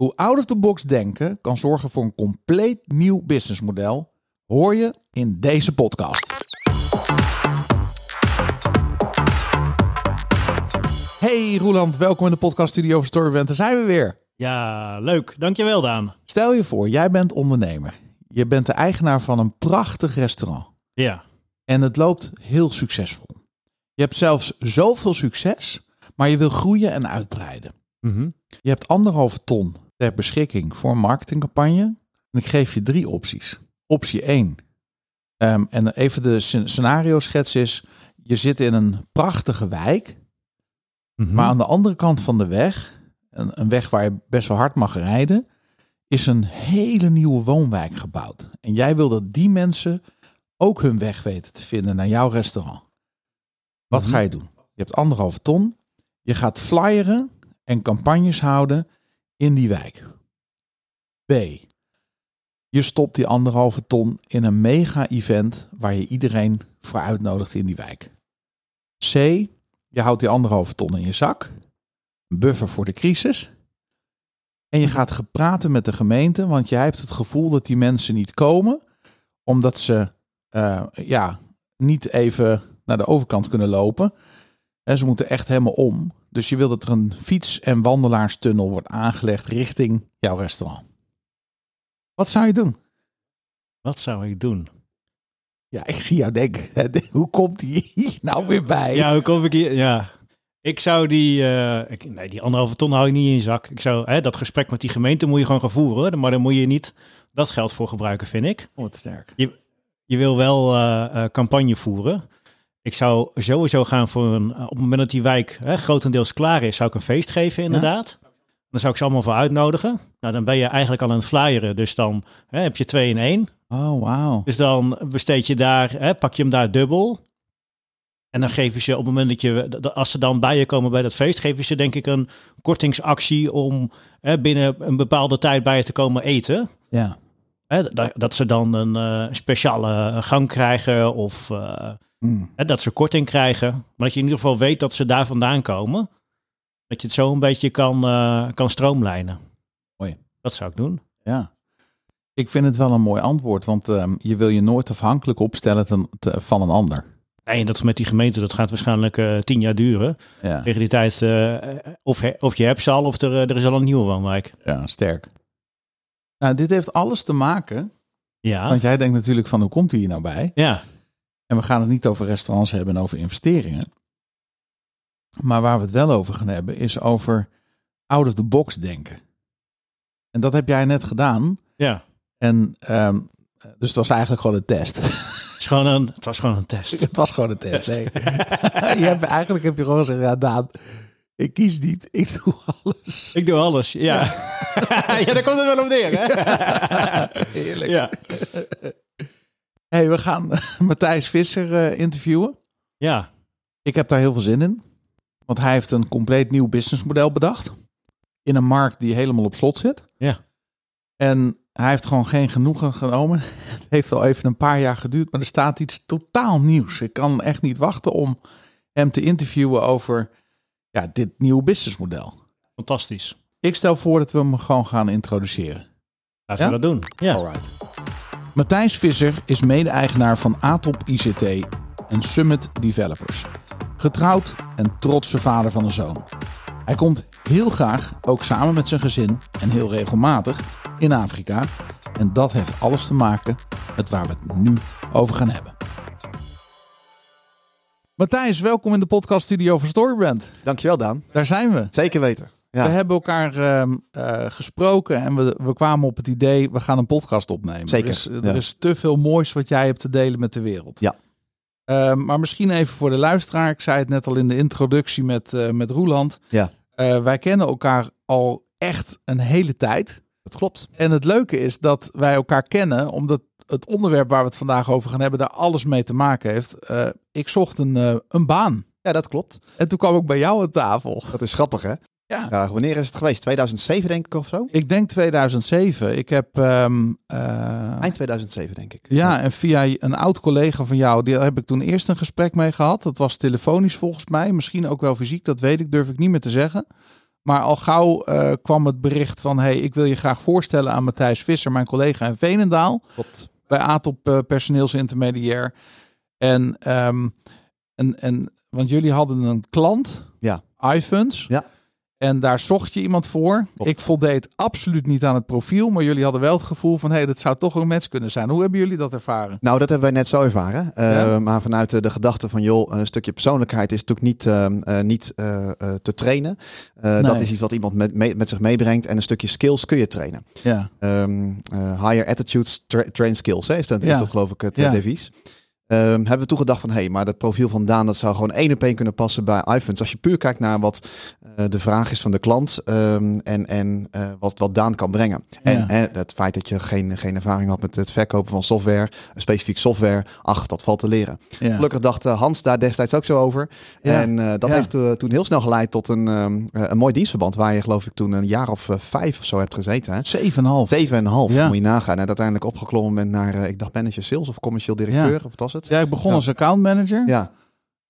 Hoe out-of-the-box denken kan zorgen voor een compleet nieuw businessmodel, hoor je in deze podcast. Hey Roeland, welkom in de podcaststudio van Storyband. Daar zijn we weer. Ja, leuk. Dankjewel, Daan. Stel je voor, jij bent ondernemer. Je bent de eigenaar van een prachtig restaurant. Ja. En het loopt heel succesvol. Je hebt zelfs zoveel succes, maar je wil groeien en uitbreiden. Mhm. Je hebt anderhalve ton ter beschikking voor een marketingcampagne. En ik geef je drie opties. Optie 1. ehm, en even de scen- scenario schets is. Je zit in een prachtige wijk. Mhm. Maar aan de andere kant van de weg, een, een weg waar je best wel hard mag rijden, is een hele nieuwe woonwijk gebouwd. En jij wil dat die mensen ook hun weg weten te vinden naar jouw restaurant. Wat Mhm. ga je doen? Je hebt anderhalve ton. Je gaat flyeren en campagnes houden in die wijk. B. Je stopt die anderhalve ton in een mega-event waar je iedereen voor uitnodigt in die wijk. C. Je houdt die anderhalve ton in je zak. Een buffer voor de crisis. En je gaat gepraten met de gemeente, want jij hebt het gevoel dat die mensen niet komen, omdat ze eh, ja, niet even naar de overkant kunnen lopen. En ze moeten echt helemaal om. Dus je wil dat er een fiets- en wandelaarstunnel wordt aangelegd richting jouw restaurant. Wat zou je doen? Wat zou ik doen? Ja, ik zie jou denken, hoe komt die hier nou weer bij? Ja, hoe kom ik hier? Ja. Ik zou die, eh, ik, nee, die anderhalve ton hou ik niet in je zak. Ik zou, hè, dat gesprek met die gemeente moet je gewoon gaan voeren. Maar daar moet je niet dat geld voor gebruiken, vind ik. Oh, wat sterk. Je wil wel eh, eh, campagne voeren. Ik zou sowieso gaan voor een, op het moment dat die wijk hè, grotendeels klaar is, zou ik een feest geven, inderdaad. Dan zou ik ze allemaal voor uitnodigen. Nou, dan ben je eigenlijk al aan het flyeren. Dus dan hè, heb je twee in één. Oh, wauw. Dus dan besteed je daar, hè, pak je hem daar dubbel. En dan geven ze op het moment dat je, als ze dan bij je komen bij dat feest, geven ze denk ik een kortingsactie om hè, binnen een bepaalde tijd bij je te komen eten. Ja. Hè, dat, dat ze dan een eh, speciale gang krijgen of eh, Hmm. hè, dat ze korting krijgen. Maar dat je in ieder geval weet dat ze daar vandaan komen. Dat je het zo een beetje kan, eh, kan stroomlijnen. Mooi. Dat zou ik doen. Ja. Ik vind het wel een mooi antwoord, want ehm, je wil je nooit afhankelijk opstellen ten- te- van een ander. Nee, en dat is met die gemeente, dat gaat waarschijnlijk eh, tien jaar duren. Ja, Tegen die tijd, eh, of, he- of je hebt ze al, of er, er is al een nieuwe woonwijk. ja sterk. Nou, dit heeft alles te maken, Ja, want jij denkt natuurlijk van hoe komt hij hier nou bij? ja. En we gaan het niet over restaurants hebben en over investeringen. Maar waar we het wel over gaan hebben is over out of the box denken. En dat heb jij net gedaan. ja. En ehm, dus het was eigenlijk gewoon een test. Het, gewoon een, het was gewoon een test. het was gewoon een test. Nee. je hebt, eigenlijk heb je gewoon gezegd, ja Daan, ik kies niet, ik doe alles. Ik doe alles, ja. Ja, daar komt het wel op neer, hè? Heerlijk. Ja. Hey, we gaan Matthijs Visser eh, interviewen. ja, Ik heb daar heel veel zin in. Want hij heeft een compleet nieuw businessmodel bedacht. In een markt die helemaal op slot zit. Ja. En hij heeft gewoon geen genoegen genomen. Het heeft wel even een paar jaar geduurd, maar er staat iets totaal nieuws. Ik kan echt niet wachten om hem te interviewen over ja, dit nieuwe businessmodel. fantastisch. Ik stel voor dat we hem gewoon gaan introduceren. Laten Ja? we dat doen. Ja. Alright. Matthijs Visser is mede-eigenaar van Atop ICT en Summit Developers. Getrouwd en trotse vader van een zoon. Hij komt heel graag, ook samen met zijn gezin en heel regelmatig, in Afrika. En dat heeft alles te maken met waar we het nu over gaan hebben. Matthijs, welkom in de podcaststudio van Storybrand. Dankjewel, Daan. Daar zijn we. Zeker weten. Ja. We hebben elkaar ehm, eh, gesproken en we, we kwamen op het idee, we gaan een podcast opnemen. Zeker, Er is, er te veel moois wat jij hebt te delen met de wereld. Ja. Ehm, maar misschien even voor de luisteraar. Ik zei het net al in de introductie met, eh, met Roeland. Ja. Eh, wij kennen elkaar al echt een hele tijd. Dat klopt. En het leuke is dat wij elkaar kennen, omdat het onderwerp waar we het vandaag over gaan hebben, daar alles mee te maken heeft. Ik zocht een, een baan. Ja, dat klopt. En toen kwam ik bij jou aan tafel. Dat is grappig, hè? Ja. Ja, wanneer is het geweest? 2007, denk ik, of zo? Ik denk 2007. Ik heb. ehm, eh, Eind 2007, denk ik. ja, en via een oud collega van jou, die heb ik toen eerst een gesprek mee gehad. Dat was telefonisch volgens mij. Misschien ook wel fysiek, dat weet ik, durf ik niet meer te zeggen. Maar al gauw eh, kwam het bericht van... hey, ik wil je graag voorstellen aan Matthijs Visser, mijn collega in Veenendaal. Klopt. Bij ATOP uh, personeelsintermediair. En, ehm, en, en, want jullie hadden een klant, Ja. iFunds. Ja. En daar zocht je iemand voor. Klopt. Ik voldeed absoluut niet aan het profiel, maar jullie hadden wel het gevoel van, hé, hey, dat zou toch een match kunnen zijn. Hoe hebben jullie dat ervaren? Nou, dat hebben wij net zo ervaren. Uh, Ja? Maar vanuit de, de gedachte van, joh, een stukje persoonlijkheid is natuurlijk niet, uh, uh, niet uh, te trainen. Nee. Dat is iets wat iemand met, mee, met zich meebrengt. En een stukje skills kun je trainen. Ja. Um, higher attitudes, tra train skills, hè? Is, dat, Ja. is dat geloof ik het Ja. devies. Um, hebben we toegedacht van, hé, hey, maar dat profiel van Daan, dat zou gewoon één op één kunnen passen bij iPhones. Als je puur kijkt naar wat uh, de vraag is van de klant um, en, en uh, wat, wat Daan kan brengen. Ja. En hè, het feit dat je geen, geen ervaring had met het verkopen van software, specifiek software, ach, dat valt te leren. Ja. Gelukkig dacht Hans daar destijds ook zo over. Ja. En uh, dat heeft toen heel snel geleid tot een, um, een mooi dienstverband, waar je geloof ik toen een jaar of vijf of zo hebt gezeten. Hè? Zeven en half. Zeven en een half, moet je nagaan. En uiteindelijk opgeklommen bent naar, ik dacht manager sales of commercieel directeur, of wat was het? Ja, ik begon Ja. als accountmanager. Ja,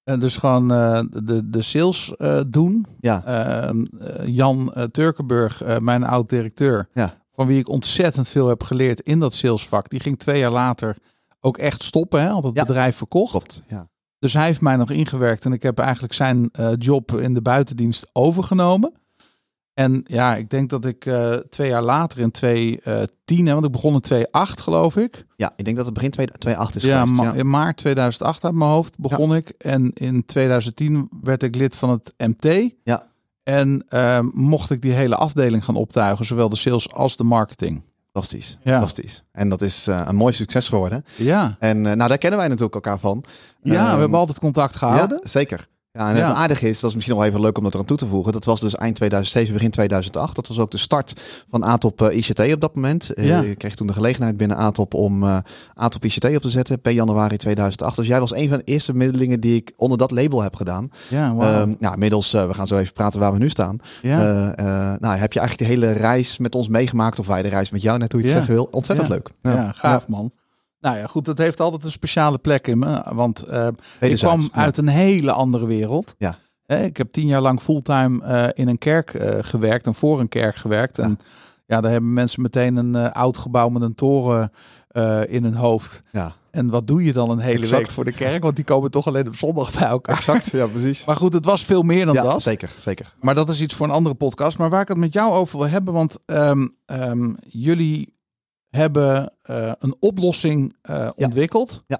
En dus gewoon eh, de, de sales eh, doen. ja, Ehm, eh, Jan Turkenburg, mijn oud-directeur, Ja. van wie ik ontzettend veel heb geleerd in dat salesvak, die ging twee jaar later ook echt stoppen, hè, had het Ja. bedrijf verkocht. klopt. Ja. Dus hij heeft mij nog ingewerkt en ik heb eigenlijk zijn job in de buitendienst overgenomen. En ja, ik denk dat ik uh, twee jaar later in 2010, want ik begon in 2008 geloof ik. ja, ik denk dat het begin 2008 is Ja, geweest. ja. in maart 2008 uit mijn hoofd begon ik. En in 2010 werd ik lid van het MT. Ja. En uh, mocht ik die hele afdeling gaan optuigen, zowel de sales als de marketing. Fantastisch, Ja. fantastisch. En dat is uh, een mooi succes geworden. Ja, En nou, daar kennen wij natuurlijk elkaar van. ja Ehm, we hebben altijd contact gehouden. Ja, zeker. Ja, en Ja. het aardige is, dat is misschien nog even leuk om dat eraan toe te voegen. Dat was dus eind 2007, begin 2008. Dat was ook de start van ATOP uh, ICT op dat moment. Ja. Je kreeg toen de gelegenheid binnen ATOP om uh, ATOP ICT op te zetten per januari 2008. Dus jij was een van de eerste middelingen die ik onder dat label heb gedaan. Ja. Um, nou, inmiddels, uh, we gaan zo even praten waar we nu staan. ja. Uh, nou, heb je eigenlijk de hele reis met ons meegemaakt, of wij de reis met jou, net hoe je het zeggen wil. Ontzettend leuk. ja, gaaf man. Nou ja, goed, dat heeft altijd een speciale plek in me. Want uh, ik kwam uit een hele andere wereld. Ja. Eh, Ik heb tien jaar lang fulltime uh, in een kerk uh, gewerkt en voor een kerk gewerkt. En ja, daar hebben mensen meteen een oud gebouw met een toren in hun hoofd. Ja. En wat doe je dan een hele Exact. week voor de kerk? Want die komen toch alleen op zondag bij elkaar. Exact, ja, precies. Maar goed, het was veel meer dan ja, dat. zeker, zeker. Maar dat is iets voor een andere podcast. Maar waar ik het met jou over wil hebben, want um, um, jullie hebben uh, een oplossing uh, ontwikkeld Ja.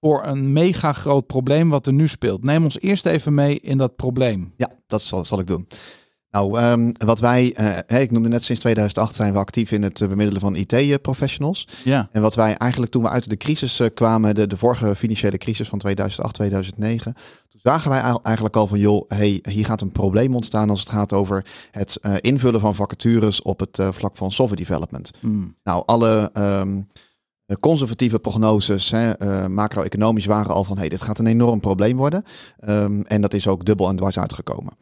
voor een mega groot probleem wat er nu speelt. Neem ons eerst even mee in dat probleem. Ja, dat zal, zal ik doen. Nou, um, wat wij, uh, hey, ik noemde net sinds 2008 zijn we actief in het bemiddelen van IT-professionals. Ja. En wat wij eigenlijk toen we uit de crisis kwamen, de, de vorige financiële crisis van 2008, 2009, zagen wij eigenlijk al van, joh, hey, hier gaat een probleem ontstaan als het gaat over het uh, invullen van vacatures op het uh, vlak van software development. Hmm. Nou, alle um, conservatieve prognoses, hè, uh, macro-economisch waren al van hey, dit gaat een enorm probleem worden. Um, en dat is ook dubbel en dwars uitgekomen.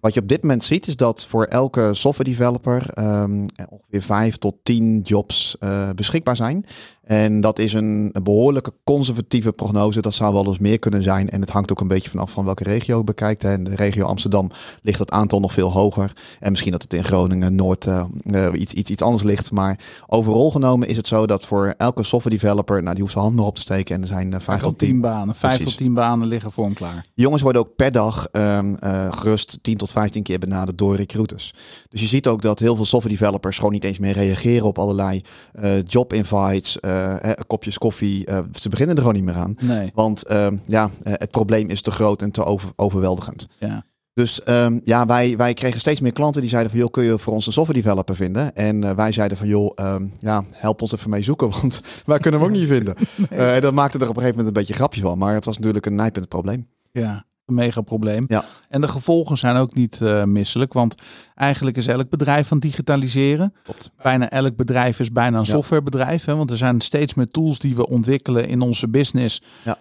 Wat je op dit moment ziet is dat voor elke software developer um, ongeveer vijf tot tien jobs beschikbaar zijn. En dat is een, een, behoorlijke conservatieve prognose. Dat zou wel eens meer kunnen zijn. En het hangt ook een beetje vanaf van welke regio je bekijkt. Hè. In de regio Amsterdam ligt het aantal nog veel hoger. En misschien dat het in Groningen, Noord uh, uh, iets, iets, iets anders ligt. Maar overal genomen is het zo dat voor elke software developer, nou die hoeft zijn hand maar op te steken. En er zijn uh, vijf tot tien banen. Vijf tot tien banen liggen voor hem klaar. Jongens worden ook per dag um, uh, gerust 10 tot 15 keer benaderd door recruiters. Dus je ziet ook dat heel veel software developers gewoon niet eens meer reageren op allerlei job invites, kopjes koffie. Uh, ze beginnen er gewoon niet meer aan. Nee. Want uh, ja, het probleem is te groot en te over, overweldigend. Ja. Dus um, ja, wij, wij kregen steeds meer klanten die zeiden van joh, kun je voor ons een software developer vinden? En uh, wij zeiden van joh, um, ja, help ons even mee zoeken, want wij kunnen hem ook niet vinden. Nee. Uh, en dat maakte er op een gegeven moment een beetje grapje van, maar het was natuurlijk een nijpend probleem. Ja, een mega probleem. Ja. En de gevolgen zijn ook niet uh, misselijk, want eigenlijk is elk bedrijf het digitaliseren. Klopt. Bijna elk bedrijf is bijna een Ja. softwarebedrijf, hè, want er zijn steeds meer tools die we ontwikkelen in onze business. Ja.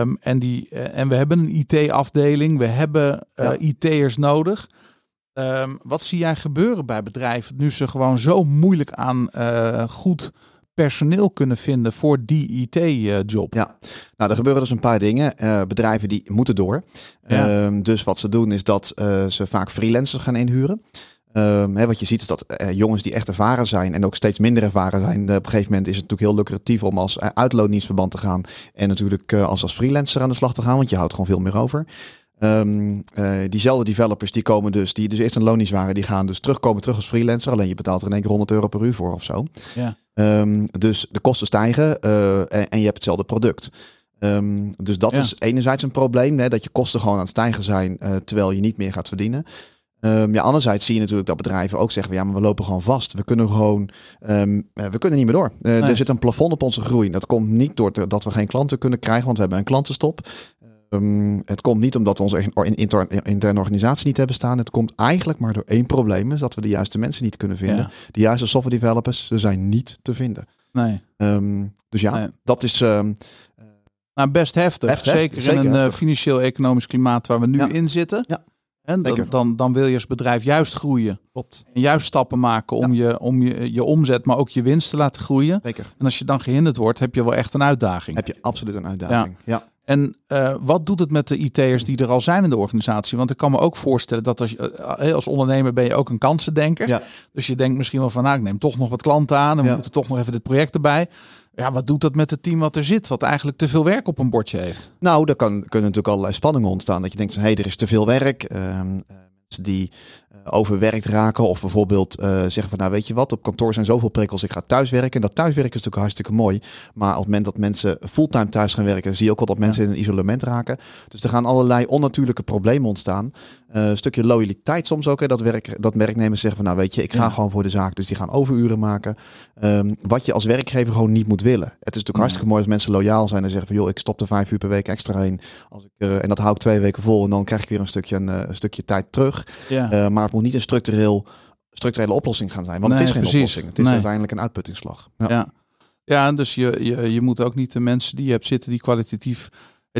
Um, en, die, uh, en we hebben een IT-afdeling, we hebben uh, Ja. IT'ers nodig. Um, wat zie jij gebeuren bij bedrijven nu ze gewoon zo moeilijk aan goed personeel kunnen vinden voor die IT-job? Ja, nou, er gebeuren dus een paar dingen. Uh, bedrijven die moeten door. Ja. Uh, dus wat ze doen is dat uh, ze vaak freelancers gaan inhuren. Ehm, hè, wat je ziet is dat eh, jongens die echt ervaren zijn en ook steeds minder ervaren zijn, eh, op een gegeven moment is het natuurlijk heel lucratief om als uh, uitloondienstverband te gaan en natuurlijk eh, als, als freelancer aan de slag te gaan, want je houdt gewoon veel meer over. Ehm, eh, diezelfde developers die komen dus, die dus eerst een loondienst waren, die gaan dus terugkomen terug als freelancer. Alleen je betaalt er in één keer 100 euro per uur voor of zo. Ja. Ehm, dus de kosten stijgen eh, en, en je hebt hetzelfde product. Ehm, dus dat Ja. is enerzijds een probleem, hè, dat je kosten gewoon aan het stijgen zijn eh, terwijl je niet meer gaat verdienen. Ja, anderzijds zie je natuurlijk dat bedrijven ook zeggen, ja, maar we lopen gewoon vast. We kunnen gewoon, we kunnen niet meer door. Nee. Er zit een plafond op onze groei. Dat komt niet door te- dat we geen klanten kunnen krijgen, want we hebben een klantenstop. Ehm, het komt niet omdat we onze in- inter- interne organisatie niet hebben staan. Het komt eigenlijk maar door één probleem, is dat we de juiste mensen niet kunnen vinden. Ja. De juiste software developers, ze zijn niet te vinden. Nee. Ehm, dus ja, Nee. dat is. ehm, Nou, best heftig. Heftig, zeker, zeker in een eh, heftig. financieel-economisch klimaat waar we nu Ja. in zitten. Ja, En dan, dan, dan wil je als bedrijf juist groeien. klopt. En juist stappen maken om, je, om je, je omzet, maar ook je winst te laten groeien. Zeker. En als je dan gehinderd wordt, heb je wel echt een uitdaging. Heb je absoluut een uitdaging. Ja. En eh, wat doet het met de IT'ers die er al zijn in de organisatie? Want ik kan me ook voorstellen dat als, je, eh, als ondernemer ben je ook een kansendenker. Ja. Dus je denkt misschien wel van, nou, ik neem toch nog wat klanten aan. En we moeten toch nog even dit project erbij. Ja, wat doet dat met het team wat er zit? Wat eigenlijk te veel werk op een bordje heeft. Nou, er kan, kunnen natuurlijk allerlei spanningen ontstaan. Dat je denkt, hé, hey, er is te veel werk. Eh, mensen die eh, overwerkt raken. Of bijvoorbeeld eh, zeggen van, nou weet je wat, op kantoor zijn zoveel prikkels, ik ga thuiswerken. En dat thuiswerken is natuurlijk hartstikke mooi. Maar op het moment dat mensen fulltime thuis gaan werken, zie je ook al dat mensen in een isolement raken. Dus er gaan allerlei onnatuurlijke problemen ontstaan. Eh, een stukje loyaliteit soms ook. Hè, dat, werk, dat werknemers zeggen van, nou weet je, ik ga Ja. gewoon voor de zaak. Dus die gaan overuren maken. Ehm, wat je als werkgever gewoon niet moet willen. Het is natuurlijk Ja. hartstikke mooi als mensen loyaal zijn en zeggen van, joh, ik stop er vijf uur per week extra in. Als ik, en dat hou ik twee weken vol en dan krijg ik weer een stukje, een, eh, een stukje tijd terug. Ja. Eh, maar het moet niet een structureel, structurele oplossing gaan zijn. Want Nee, het is geen precies. oplossing. Het is Nee. uiteindelijk een uitputtingsslag. Ja. Ja. Ja, dus je, je, je moet ook niet de mensen die je hebt zitten die kwalitatief,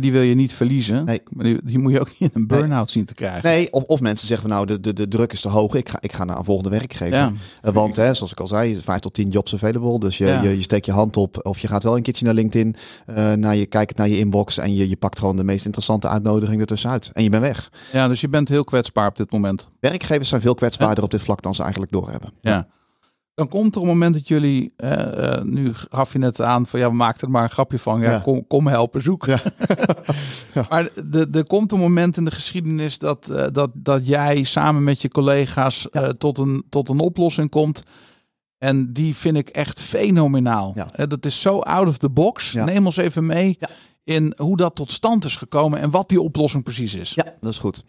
die wil je niet verliezen. Nee. Maar die, die moet je ook niet in een burn-out zien te krijgen. Nee, of, of mensen zeggen van nou, de, de, de druk is te hoog. Ik ga, ik ga naar een volgende werkgever. Ja. Eh, Want hè, zoals ik al zei, vijf tot tien jobs available. Dus je, Ja. je, je steekt je hand op. Of je gaat wel een keertje naar LinkedIn. eh, naar je, kijkt naar je inbox. En je, je pakt gewoon de meest interessante uitnodiging ertussenuit. En je bent weg. ja, dus je bent heel kwetsbaar op dit moment. Werkgevers zijn veel kwetsbaarder op dit vlak dan ze eigenlijk doorhebben. Ja. Dan komt er een moment dat jullie, eh, eh, nu gaf je net aan van ja, we maakten er maar een grapje van. Ja, Ja. Kom, kom helpen zoeken. Ja. Maar de- er komt een moment in de geschiedenis dat, eh, dat, dat jij samen met je collega's Ja. tot, een, tot een oplossing komt. En die vind ik echt fenomenaal. Ja. Dat is zo out of the box. Ja. Neem ons even mee Ja. in hoe dat tot stand is gekomen en wat die oplossing precies is. Ja, dat is goed.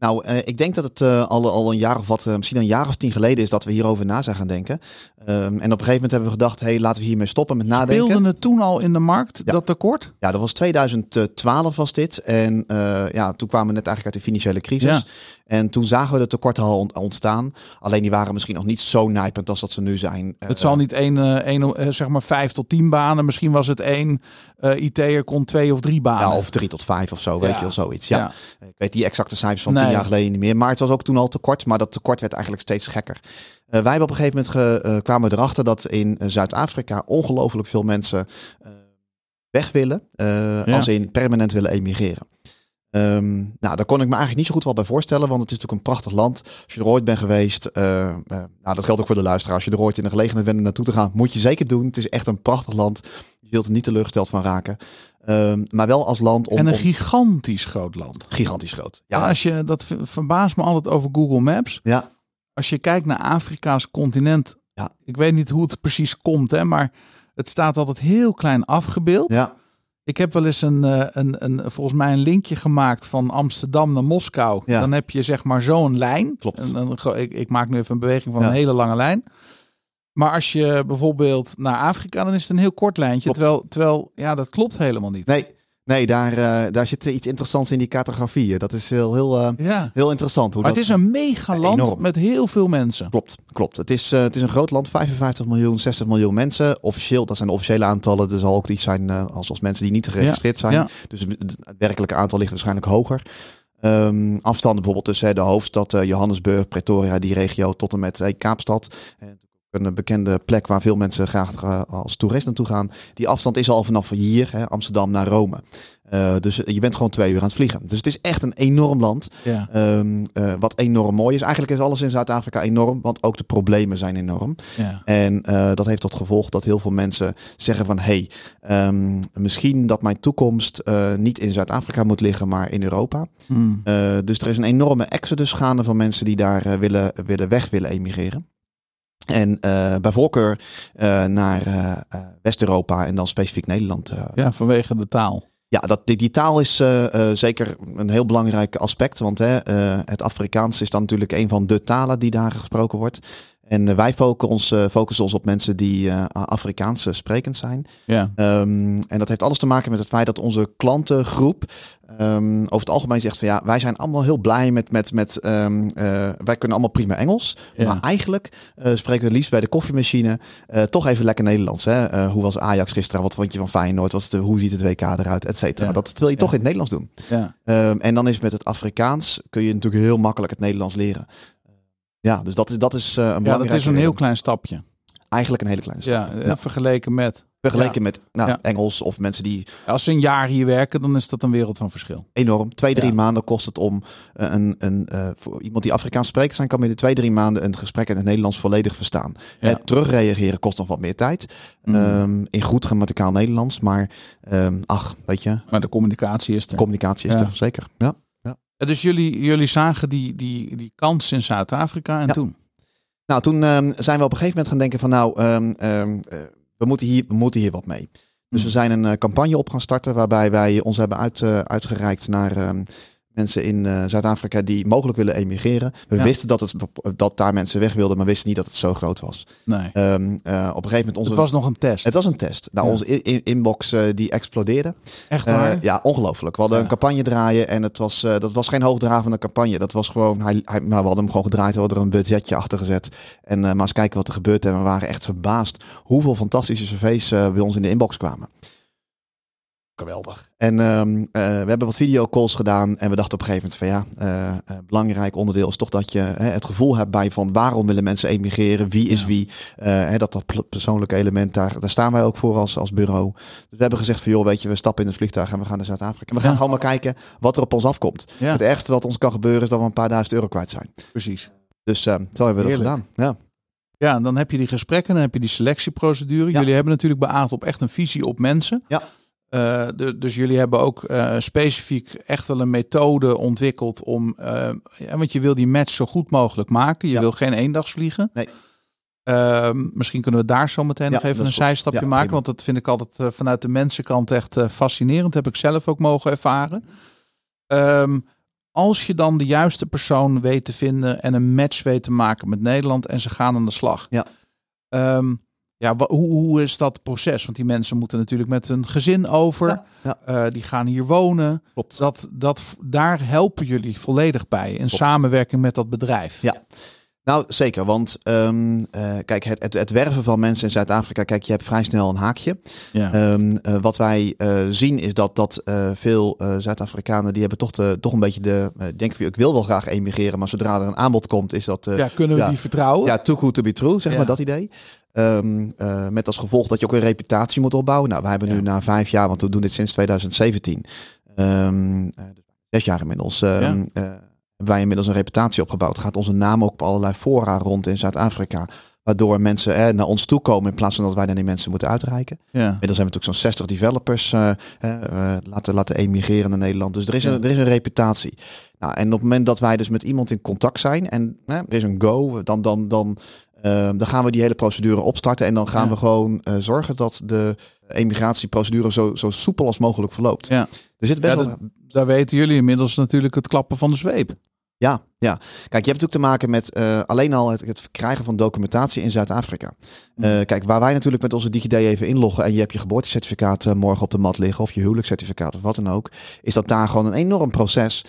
Nou, eh, ik denk dat het eh, al, al een jaar of wat, eh, misschien een jaar of tien geleden is dat we hierover na zijn gaan denken. Ehm, en op een gegeven moment hebben we gedacht, hey, laten we hiermee stoppen met nadenken. Speelde het toen al in de markt, Ja. dat tekort? Ja, dat was 2012 was dit. En ja, toen kwamen we net eigenlijk uit de financiële crisis. Ja. En toen zagen we de tekorten al ont- ontstaan. Alleen die waren misschien nog niet zo nijpend als dat ze nu zijn. Het zal niet één, eh, één eh, zeg maar vijf tot tien banen. Misschien was het één eh IT'er kon twee of drie banen. Ja, of drie tot vijf of zo, weet je wel, zoiets. Ja. Ja. Ik weet die exacte cijfers van Nee. tien jaar geleden niet meer. Maar het was ook toen al tekort. Maar dat tekort werd eigenlijk steeds gekker. Eh, wij hebben op een gegeven moment ge- eh, kwamen erachter dat in eh, Zuid-Afrika ongelooflijk veel mensen eh, weg willen. eh, Ja. Als ze in permanent willen emigreren. Ehm, nou, daar kon ik me eigenlijk niet zo goed wel bij voorstellen, want het is natuurlijk een prachtig land. Als je er ooit bent geweest, eh, eh, nou, dat geldt ook voor de luisteraar. Als je er ooit in de gelegenheid bent om naartoe te gaan, moet je zeker doen. Het is echt een prachtig land. Je zult er niet teleurgesteld van raken. Ehm, maar wel als land om, en een om- gigantisch groot land. gigantisch groot. Ja. Als je, dat ver- verbaast me altijd over Google Maps. ja, Als je kijkt naar Afrika's continent. Ja. Ik weet niet hoe het precies komt, hè, maar het staat altijd heel klein afgebeeld. ja, Ik heb wel eens een, eh, een, een, volgens mij een linkje gemaakt van Amsterdam naar Moskou. Ja. Dan heb je zeg maar zo'n lijn. Klopt. Ik, ik maak nu even een beweging van Ja. een hele lange lijn. Maar als je bijvoorbeeld naar Afrika, dan is het een heel kort lijntje. Klopt. Terwijl, terwijl, ja, dat klopt helemaal niet. nee, nee daar, eh, daar zit iets interessants in die cartografie. Dat is heel, heel, eh, Ja. heel interessant. Hoe Maar dat... het is een megaland Enorm. met heel veel mensen. Klopt, klopt. Het is, eh, het is een groot land, 55 miljoen, 60 miljoen mensen. Officieel, dat zijn de officiële aantallen. Er zal ook iets zijn als, als mensen die niet geregistreerd zijn. ja. Dus het werkelijke aantal ligt waarschijnlijk hoger. Ehm, afstanden bijvoorbeeld tussen de hoofdstad Johannesburg, Pretoria, die regio, tot en met eh, Kaapstad. En een bekende plek waar veel mensen graag eh, als toerist naartoe gaan. Die afstand is al vanaf hier, hè, Amsterdam naar Rome. Eh, dus je bent gewoon twee uur aan het vliegen. Dus het is echt een enorm land. Ja. Ehm, eh, wat enorm mooi is. Eigenlijk is alles in Zuid-Afrika enorm, want ook de problemen zijn enorm. Ja. En dat heeft tot gevolg dat heel veel mensen zeggen van... hey, ehm, misschien dat mijn toekomst niet in Zuid-Afrika moet liggen, maar in Europa. Hmm. Dus er is een enorme exodus gaande van mensen die daar willen, willen weg willen emigreren. En eh, bij voorkeur eh, naar eh, West-Europa en dan specifiek Nederland. ja, vanwege de taal. Ja, dat, die, die taal is zeker een heel belangrijk aspect. Want hè, het Afrikaans is dan natuurlijk een van de talen die daar gesproken wordt. En eh, wij focussen ons, eh, focussen ons op mensen die eh Afrikaans sprekend zijn. Ja. Ehm, en dat heeft alles te maken met het feit dat onze klantengroep ehm, over het algemeen zegt van ja, wij zijn allemaal heel blij met, met, met ehm, eh, wij kunnen allemaal prima Engels. Ja. Maar eigenlijk spreken we het liefst bij de koffiemachine toch even lekker Nederlands. Hè? Hoe was Ajax gisteren? Wat vond je van Feyenoord? Wat is de, hoe ziet het WK eruit? Et cetera. Ja. Dat wil je toch in het Nederlands doen. Ja. En dan is met het Afrikaans kun je natuurlijk heel makkelijk het Nederlands leren. Ja, dus dat is, dat is eh, een ja, dat belangrijk. is een heel klein stapje. Eigenlijk een hele kleine stap. Ja, eh, vergeleken met. Vergeleken met nou. Engels of mensen die Als ze een jaar hier werken, dan is dat een wereld van verschil. enorm. Twee, drie maanden kost het om eh, een, een, voor iemand die Afrikaans spreekt zijn, kan binnen twee, drie maanden een gesprek in het Nederlands volledig verstaan. Het terugreageren kost nog wat meer tijd. Mm. Ehm, in goed grammaticaal Nederlands. Maar ehm, ach, weet je, Maar de communicatie is er. communicatie is er zeker. Ja. Ja, Dus jullie, jullie zagen die, die, die kans in Zuid-Afrika en Ja. toen? Nou, toen ehm, zijn we op een gegeven moment gaan denken van nou, ehm, ehm, eh, we, moeten hier, we moeten hier wat mee. Dus Mm. we zijn een eh, campagne op gaan starten waarbij wij ons hebben uit, eh, uitgereikt naar mensen in eh, Zuid-Afrika die mogelijk willen emigreren. We Ja. wisten dat, het, dat daar mensen weg wilden, maar wisten niet dat het zo groot was. Nee. Ehm, eh, op een gegeven moment onze... Het was nog een test. het was een test. Nou, Ja. onze i- i- inbox eh, die explodeerde. Echt waar? ja, ongelooflijk. We hadden Ja. een campagne draaien en het was, dat was geen hoogdravende campagne. Dat was gewoon, hij, hij, maar we hadden hem gewoon gedraaid. We hadden er een budgetje achter gezet. En maar eens kijken wat er gebeurt. En we waren echt verbaasd hoeveel fantastische cv's bij ons in de inbox kwamen. Geweldig. En ehm, eh, we hebben wat videocalls gedaan. En we dachten op een gegeven moment van ja, eh, eh, belangrijk onderdeel is toch dat je hè, het gevoel hebt bij van waarom willen mensen emigreren? Wie is Ja. wie? Eh, hè, dat dat persoonlijke element, daar, daar staan wij ook voor als, als bureau. Dus we hebben gezegd van joh, weet je, we stappen in het vliegtuig en we gaan naar Zuid-Afrika. We gaan Ja. gewoon maar kijken wat er op ons afkomt. Ja, Het ergste wat ons kan gebeuren is dat we een paar duizend euro kwijt zijn. precies. Dus eh, zo hebben we dat gedaan. Ja. Ja, en dan heb je die gesprekken, dan heb je die selectieprocedure. Jullie hebben natuurlijk beaard op echt een visie op mensen. Ja. Eh, de- dus jullie hebben ook eh, specifiek echt wel een methode ontwikkeld om, eh, ja, want je wil die match zo goed mogelijk maken. Je Ja. wil geen eendagsvliegen. Nee. Ehm, misschien kunnen we daar zo meteen Ja, nog even een zijstapje maken, want dat vind ik altijd vanuit de mensenkant echt fascinerend. heb ik zelf ook mogen ervaren. Ehm, als je dan de juiste persoon weet te vinden en een match weet te maken met Nederland en ze gaan aan de slag. Ja. Ehm, ja, hoe, hoe is dat proces? Want die mensen moeten natuurlijk met hun gezin over. Ja, ja. Eh, die gaan hier wonen. Klopt. Dat, dat, daar helpen jullie volledig bij in samenwerking met dat bedrijf. Ja. Nou, zeker. Want ehm, eh, kijk, het, het, het werven van mensen in Zuid-Afrika, kijk, je hebt vrij snel een haakje. Ja. Ehm, eh, wat wij zien is dat, dat veel Zuid-Afrikanen, die hebben toch, de, toch een beetje de, denken van, ik wil wel graag emigreren, maar zodra er een aanbod komt, is dat, Ja, kunnen we ja. die vertrouwen? ja, too good to be true, zeg Ja. maar dat idee. Ehm, eh, met als gevolg dat je ook een reputatie moet opbouwen. Nou, wij hebben nu na vijf jaar, want we doen dit sinds 2017, ehm, eh, zes jaar inmiddels, ehm, Ja. eh, hebben wij inmiddels een reputatie opgebouwd. Gaat onze naam ook op allerlei fora rond in Zuid-Afrika. Waardoor mensen eh, naar ons toe komen in plaats van dat wij dan die mensen moeten uitreiken. Ja. Inmiddels hebben we natuurlijk zo'n 60 developers laten, laten emigreren naar Nederland. Dus er is, Ja. een, er is een reputatie. Nou, en op het moment dat wij dus met iemand in contact zijn en eh, er is een go, dan, dan, dan, eh, dan gaan we die hele procedure opstarten. En dan gaan Ja. we gewoon eh, zorgen dat de emigratieprocedure zo, zo soepel als mogelijk verloopt. Ja. Er zit best Ja, wel... daar weten jullie inmiddels natuurlijk het klappen van de zweep. Ja, ja. Kijk, je hebt natuurlijk te maken met eh, alleen al het, het verkrijgen van documentatie in Zuid-Afrika. Eh, kijk, waar wij natuurlijk met onze DigiD even inloggen en je hebt je geboortecertificaat eh, morgen op de mat liggen of je huwelijkscertificaat of wat dan ook, is dat daar gewoon een enorm proces.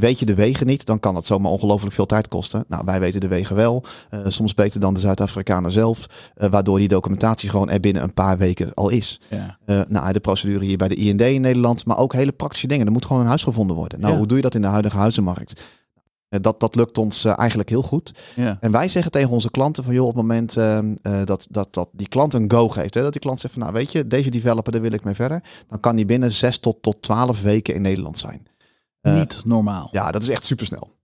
Weet je de wegen niet, dan kan dat zomaar ongelooflijk veel tijd kosten. Nou, wij weten de wegen wel, soms beter dan de Zuid-Afrikanen zelf, waardoor die documentatie gewoon er binnen een paar weken al is. Ja. Nou, de procedure hier bij de IND in Nederland, maar ook hele praktische dingen. Er moet gewoon een huis gevonden worden. Nou, Ja. hoe doe je dat in de huidige huizenmarkt? Eh, dat, dat lukt ons eh, eigenlijk heel goed. Ja. En wij zeggen tegen onze klanten van joh, op het moment eh, eh, dat, dat, dat die klant een go geeft, hè, dat die klant zegt van nou weet je, deze developer, daar wil ik mee verder, dan kan die binnen 6 tot, tot 12 weken in Nederland zijn. Niet normaal. Ja, dat is echt supersnel.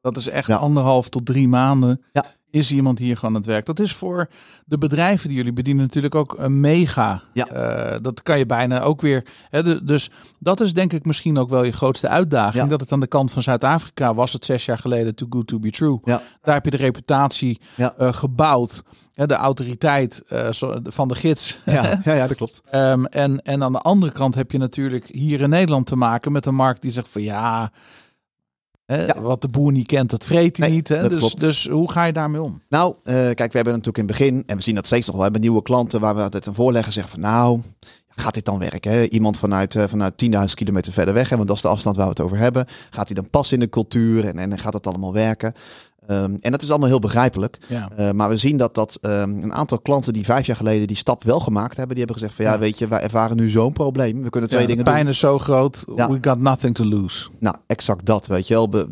Dat is echt Ja. anderhalf tot drie maanden. Ja. Is iemand hier gewoon aan het werk? Dat is voor de bedrijven die jullie bedienen natuurlijk ook een mega. Ja. Eh, dat kan je bijna ook weer. Hè, de- dus dat is denk ik misschien ook wel je grootste uitdaging. Ja. Dat het aan de kant van Zuid-Afrika was het zes jaar geleden too good to be true. Ja. Daar heb je de reputatie Ja. eh, gebouwd. Hè, de autoriteit eh, van de gids. Ja, ja, ja dat klopt. Ehm, en, en aan de andere kant heb je natuurlijk hier in Nederland te maken met een markt die zegt van ja, hè, Ja. wat de boer niet kent, dat vreet hij Nee, niet. Hè? dat Dus, dus hoe ga je daarmee om? Nou, eh, kijk, we hebben natuurlijk in het begin, en we zien dat steeds nog wel, we hebben nieuwe klanten waar we altijd een voorleggen zeggen van nou, gaat dit dan werken? Hè? Iemand vanuit, eh, vanuit 10.000 kilometer verder weg, hè? want dat is de afstand waar we het over hebben. Gaat hij dan passen in de cultuur en, en gaat het allemaal werken? Ehm, en dat is allemaal heel begrijpelijk. Ja. Eh, maar we zien dat, dat ehm, een aantal klanten die vijf jaar geleden die stap wel gemaakt hebben, die hebben gezegd van ja, Ja. weet je, wij ervaren nu zo'n probleem. We kunnen twee Ja, dingen pijn doen. is zo groot, we got nothing to lose. Nou, exact dat, weet je wel. We,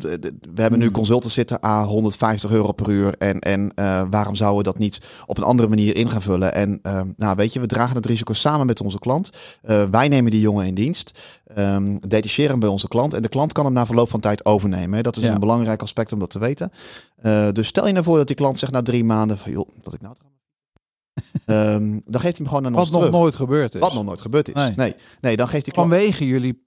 hebben nu Hmm. consultants zitten a 150 euro per uur. En, en eh, waarom zouden we dat niet op een andere manier in gaan vullen? En ehm, nou, weet je, we dragen het risico samen met onze klant. Eh, wij nemen die jongen in dienst, ehm detacheren bij onze klant. En de klant kan hem na verloop van tijd overnemen. hè. Dat is Ja. een belangrijk aspect om dat te weten. Eh, dus stel je nou voor dat die klant zegt na drie maanden van joh, dat ik nou... Ehm, dan geeft hij hem gewoon Wat ons nog terug. nooit gebeurd is. Wat nog nooit gebeurd is. Nee. Nee, nee, dan geeft die klant... Vanwege jullie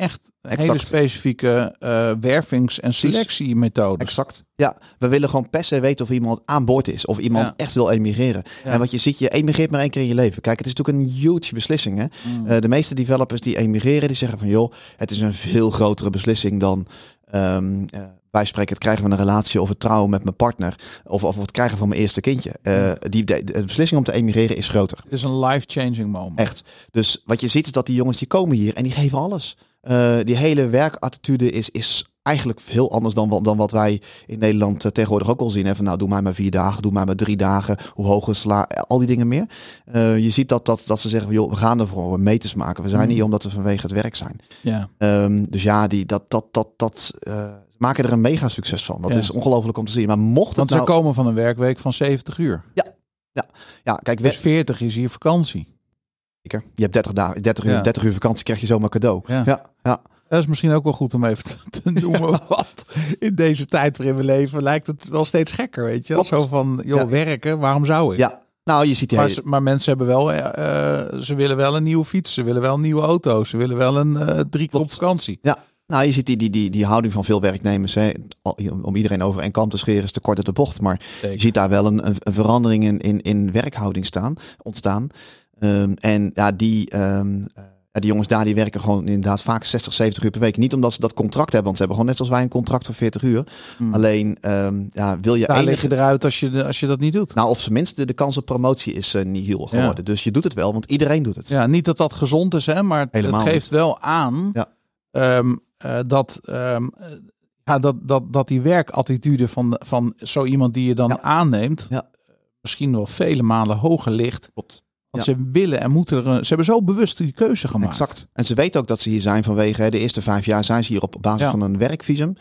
echt hele Exact. specifieke eh, wervings- en selectiemethodes. Exact. Ja, we willen gewoon per se weten of iemand aan boord is. Of iemand Ja. echt wil emigreren. Ja. En wat je ziet, je emigreert maar één keer in je leven. Kijk, het is natuurlijk een huge beslissing. Hè? Mm. Eh, de meeste developers die emigreren, die zeggen van... joh, het is een veel grotere beslissing dan... eh, wij spreken het krijgen van een relatie of het trouwen met mijn partner. Of, of het krijgen van mijn eerste kindje. Die, de, de beslissing om te emigreren is groter. Het is een life-changing moment. Echt. Dus wat je ziet is dat die jongens die komen hier en die geven alles. Eh, die hele werkattitude is, is eigenlijk heel anders dan, wat- dan wat wij in Nederland eh, tegenwoordig ook al zien. Hè? Van nou, doe maar maar vier dagen, doe maar maar drie dagen. Hoe hoog is sla, al die dingen meer. Eh, je ziet dat, dat, dat ze zeggen, joh, we gaan ervoor, we meters maken. We zijn Mm. hier omdat we vanwege het werk zijn. Ja. Ehm, dus ja, die, dat, dat, dat, dat, eh, ze maken er een mega succes van. Dat Ja. is ongelooflijk om te zien. Maar mocht het Want ze nou... komen van een werkweek van 70 uur. Ja, kijk, Dus we, 40 is hier vakantie. Je hebt 30, dagen, 30, uur, Ja. 30 uur vakantie, krijg je zomaar cadeau. Ja. ja, ja. Dat is misschien ook wel goed om even te- noemen. wat in deze tijd waarin we leven lijkt het wel steeds gekker, weet je? wel? Zo van, joh, Ja. werken, waarom zou ik? Ja, nou, je ziet Maar, hele- maar mensen hebben wel, eh, eh, ze willen wel een nieuwe fiets, ze willen wel een nieuwe auto, ze willen wel een eh drie keer op vakantie. Nou, je ziet die, die, die, die houding van veel werknemers. Hè. Om iedereen over één kant te scheren is te kort uit de bocht. Maar je ziet daar wel een, een, een verandering in, in, in werkhouding staan, ontstaan. Ehm, en ja, die, ehm, eh, ja, die jongens daar die werken gewoon inderdaad vaak 60, 70 uur per week. Niet omdat ze dat contract hebben, want ze hebben gewoon net zoals wij een contract van 40 uur. Hmm. Alleen ehm, ja, wil je Daar enige- lig je eruit als je, de- als je dat niet doet. Nou, of tenminste, de kans op promotie is eh, niet heel geworden. Dus je doet het wel, want iedereen doet het. Ja, niet dat dat gezond is, hè, maar het- Helemaal het geeft wel aan Ja. ehm, eh, dat, ehm, eh, ja, dat, dat, dat die werkattitude van, van zo iemand die je dan Ja. aanneemt, Ja. misschien wel vele malen hoger ligt. Klopt. Want ze willen en moeten er, een- ze hebben zo bewust die keuze gemaakt. Exact. En ze weten ook dat ze hier zijn vanwege hè, de eerste vijf jaar zijn ze hier op basis Ja. van een werkvisum.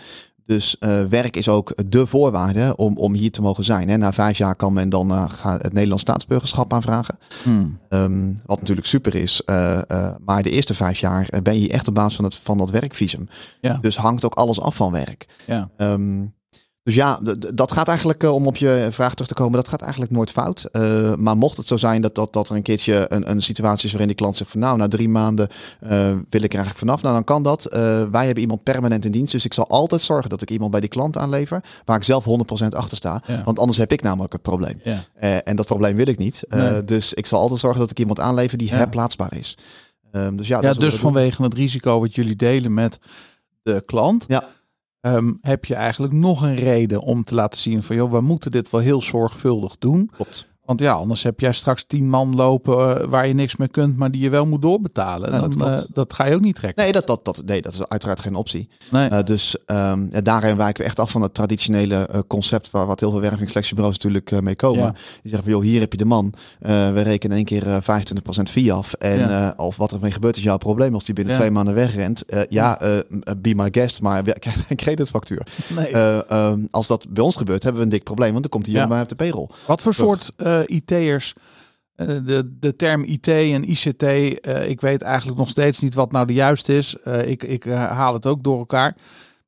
Dus eh, werk is ook de voorwaarde om, om hier te mogen zijn. Hè. Na vijf jaar kan men dan gaan het Nederlands staatsburgerschap aanvragen. Hmm. Ehm, wat natuurlijk super is. eh, maar de eerste vijf jaar ben je echt op basis van, het, van dat werkvisum. Ja. Dus hangt ook alles af van werk. Ja. Ehm, dus ja, dat gaat eigenlijk, eh, om op je vraag terug te komen, dat gaat eigenlijk nooit fout. Eh, maar mocht het zo zijn dat, dat, dat er een keertje een, een situatie is waarin die klant zegt van nou, na drie maanden eh, wil ik er eigenlijk vanaf. Nou, dan kan dat. Wij hebben iemand permanent in dienst. Dus ik zal altijd zorgen dat ik iemand bij die klant aanlever waar ik zelf 100% achter sta. Ja. Want anders heb ik namelijk het probleem. Ja. En dat probleem wil ik niet. Nee. Dus ik zal altijd zorgen dat ik iemand aanlever die Ja. herplaatsbaar is. Ehm, dus ja, Ja, dus vanwege het risico wat jullie delen met de klant, Ja. Ehm, heb je eigenlijk nog een reden om te laten zien van joh, we moeten dit wel heel zorgvuldig doen. Klopt. Want ja, anders heb jij straks tien man lopen eh, waar je niks mee kunt, maar die je wel moet doorbetalen. Ja, Dan, dat eh, dat ga je ook niet trekken. Nee, dat, dat, dat, nee, dat is uiteraard geen optie. Nee. Eh, dus ehm, ja, daarin wijken we echt af van het traditionele concept waar wat heel veel wervingsselectiebureaus natuurlijk mee komen. Ja. Die zeggen van joh, hier heb je de man. We rekenen één keer eh 25% fee af. En of wat er mee gebeurt is jouw probleem. Als die binnen twee maanden wegrent. ja, be my guest, maar we krijgt geen creditfactuur. Nee. Eh, ehm, als dat bij ons gebeurt, hebben we een dik probleem. Want dan komt die jongen bij op de payroll. Wat voor soort eh IT'ers? eh, de, de term IT en ICT, eh, ik weet eigenlijk nog steeds niet wat nou de juiste is. Eh, ik ik haal het ook door elkaar.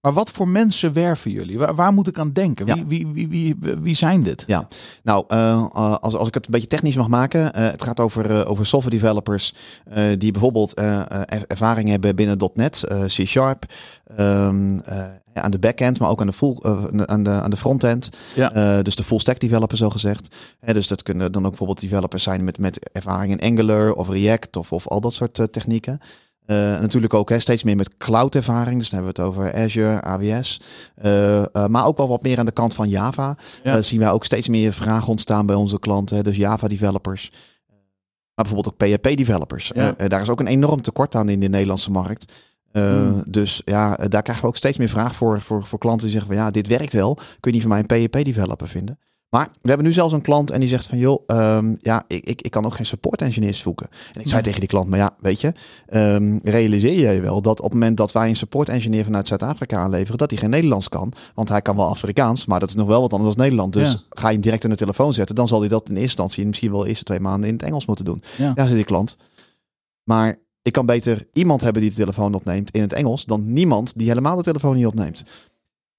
Maar wat voor mensen werven jullie? Waar, waar moet ik aan denken? Ja. Wie, wie, wie, wie, wie zijn dit? Ja, nou, eh, eh, als, als ik het een beetje technisch mag maken. eh, het gaat over, over software developers die bijvoorbeeld ervaring hebben binnen .NET, C Sharp. ehm, eh, aan de backend, maar ook aan de, full, aan de, aan de frontend. Ja. Dus de full stack developer zo gezegd. Dus dat kunnen dan ook bijvoorbeeld developers zijn met, met ervaring in Angular of React of, of al dat soort technieken. Eh, natuurlijk ook hè, steeds meer met cloud ervaring. Dus dan hebben we het over Azure, AWS. Eh, eh, maar ook wel wat meer aan de kant van Java. Ja. Zien wij ook steeds meer vragen ontstaan bij onze klanten. hè, Dus Java developers. Maar bijvoorbeeld ook PHP developers. Ja. Eh, daar is ook een enorm tekort aan in de Nederlandse markt. Hmm. Dus ja, daar krijgen we ook steeds meer vraag voor, voor, voor klanten die zeggen van ja, dit werkt wel. Kun je niet voor mij een PHP developer vinden? Maar we hebben nu zelfs een klant en die zegt van joh, ehm, ja, ik, ik, ik kan ook geen support engineers zoeken. En ik zei tegen die klant, maar ja, weet je, ehm, realiseer je wel dat op het moment dat wij een support engineer vanuit Zuid-Afrika aanleveren, dat hij geen Nederlands kan. Want hij kan wel Afrikaans, maar dat is nog wel wat anders dan Nederland. Dus Ja. ga je hem direct aan de telefoon zetten, dan zal hij dat in eerste instantie misschien wel de eerste twee maanden in het Engels moeten doen. Ja. Ja, zegt die klant. Maar ik kan beter iemand hebben die de telefoon opneemt in het Engels dan niemand die helemaal de telefoon niet opneemt.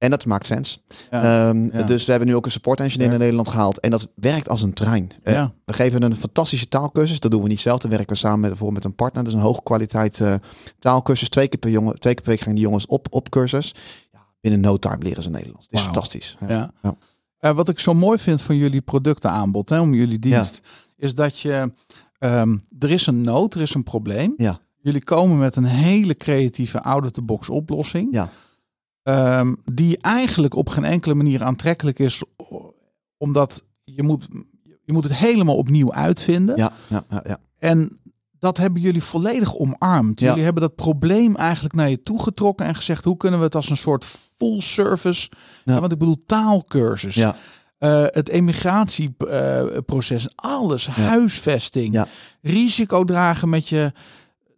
En dat maakt sens. Ja. Ehm, ja. Dus we hebben nu ook een support engineer in Nederland gehaald. En dat werkt als een trein. Eh, Ja. We geven een fantastische taalkursus. Dat doen we niet zelf. Dan werken we samen met, voor met een partner. Dat is een hoge kwaliteit eh, taalkursus. Twee keer per, jongen, twee keer per week gaan die jongens op, op cursus. Ja, binnen no time leren ze Nederlands. Het is fantastisch. Ja. Ja. Ja. Eh, wat ik zo mooi vind van jullie productenaanbod, hè, om jullie dienst, is dat je, ehm, er is een nood, er is een probleem. Ja. Jullie komen met een hele creatieve out-of-the-box oplossing. Ja. Ehm, die eigenlijk op geen enkele manier aantrekkelijk is, omdat je moet, je moet het helemaal opnieuw uitvinden. Ja, ja, ja, ja. En dat hebben jullie volledig omarmd. Ja. Jullie hebben dat probleem eigenlijk naar je toe getrokken en gezegd: hoe kunnen we het als een soort full service, Ja. want ik bedoel taalkursus, ja. eh, het emigratieproces, alles, huisvesting, Ja. risico dragen met je.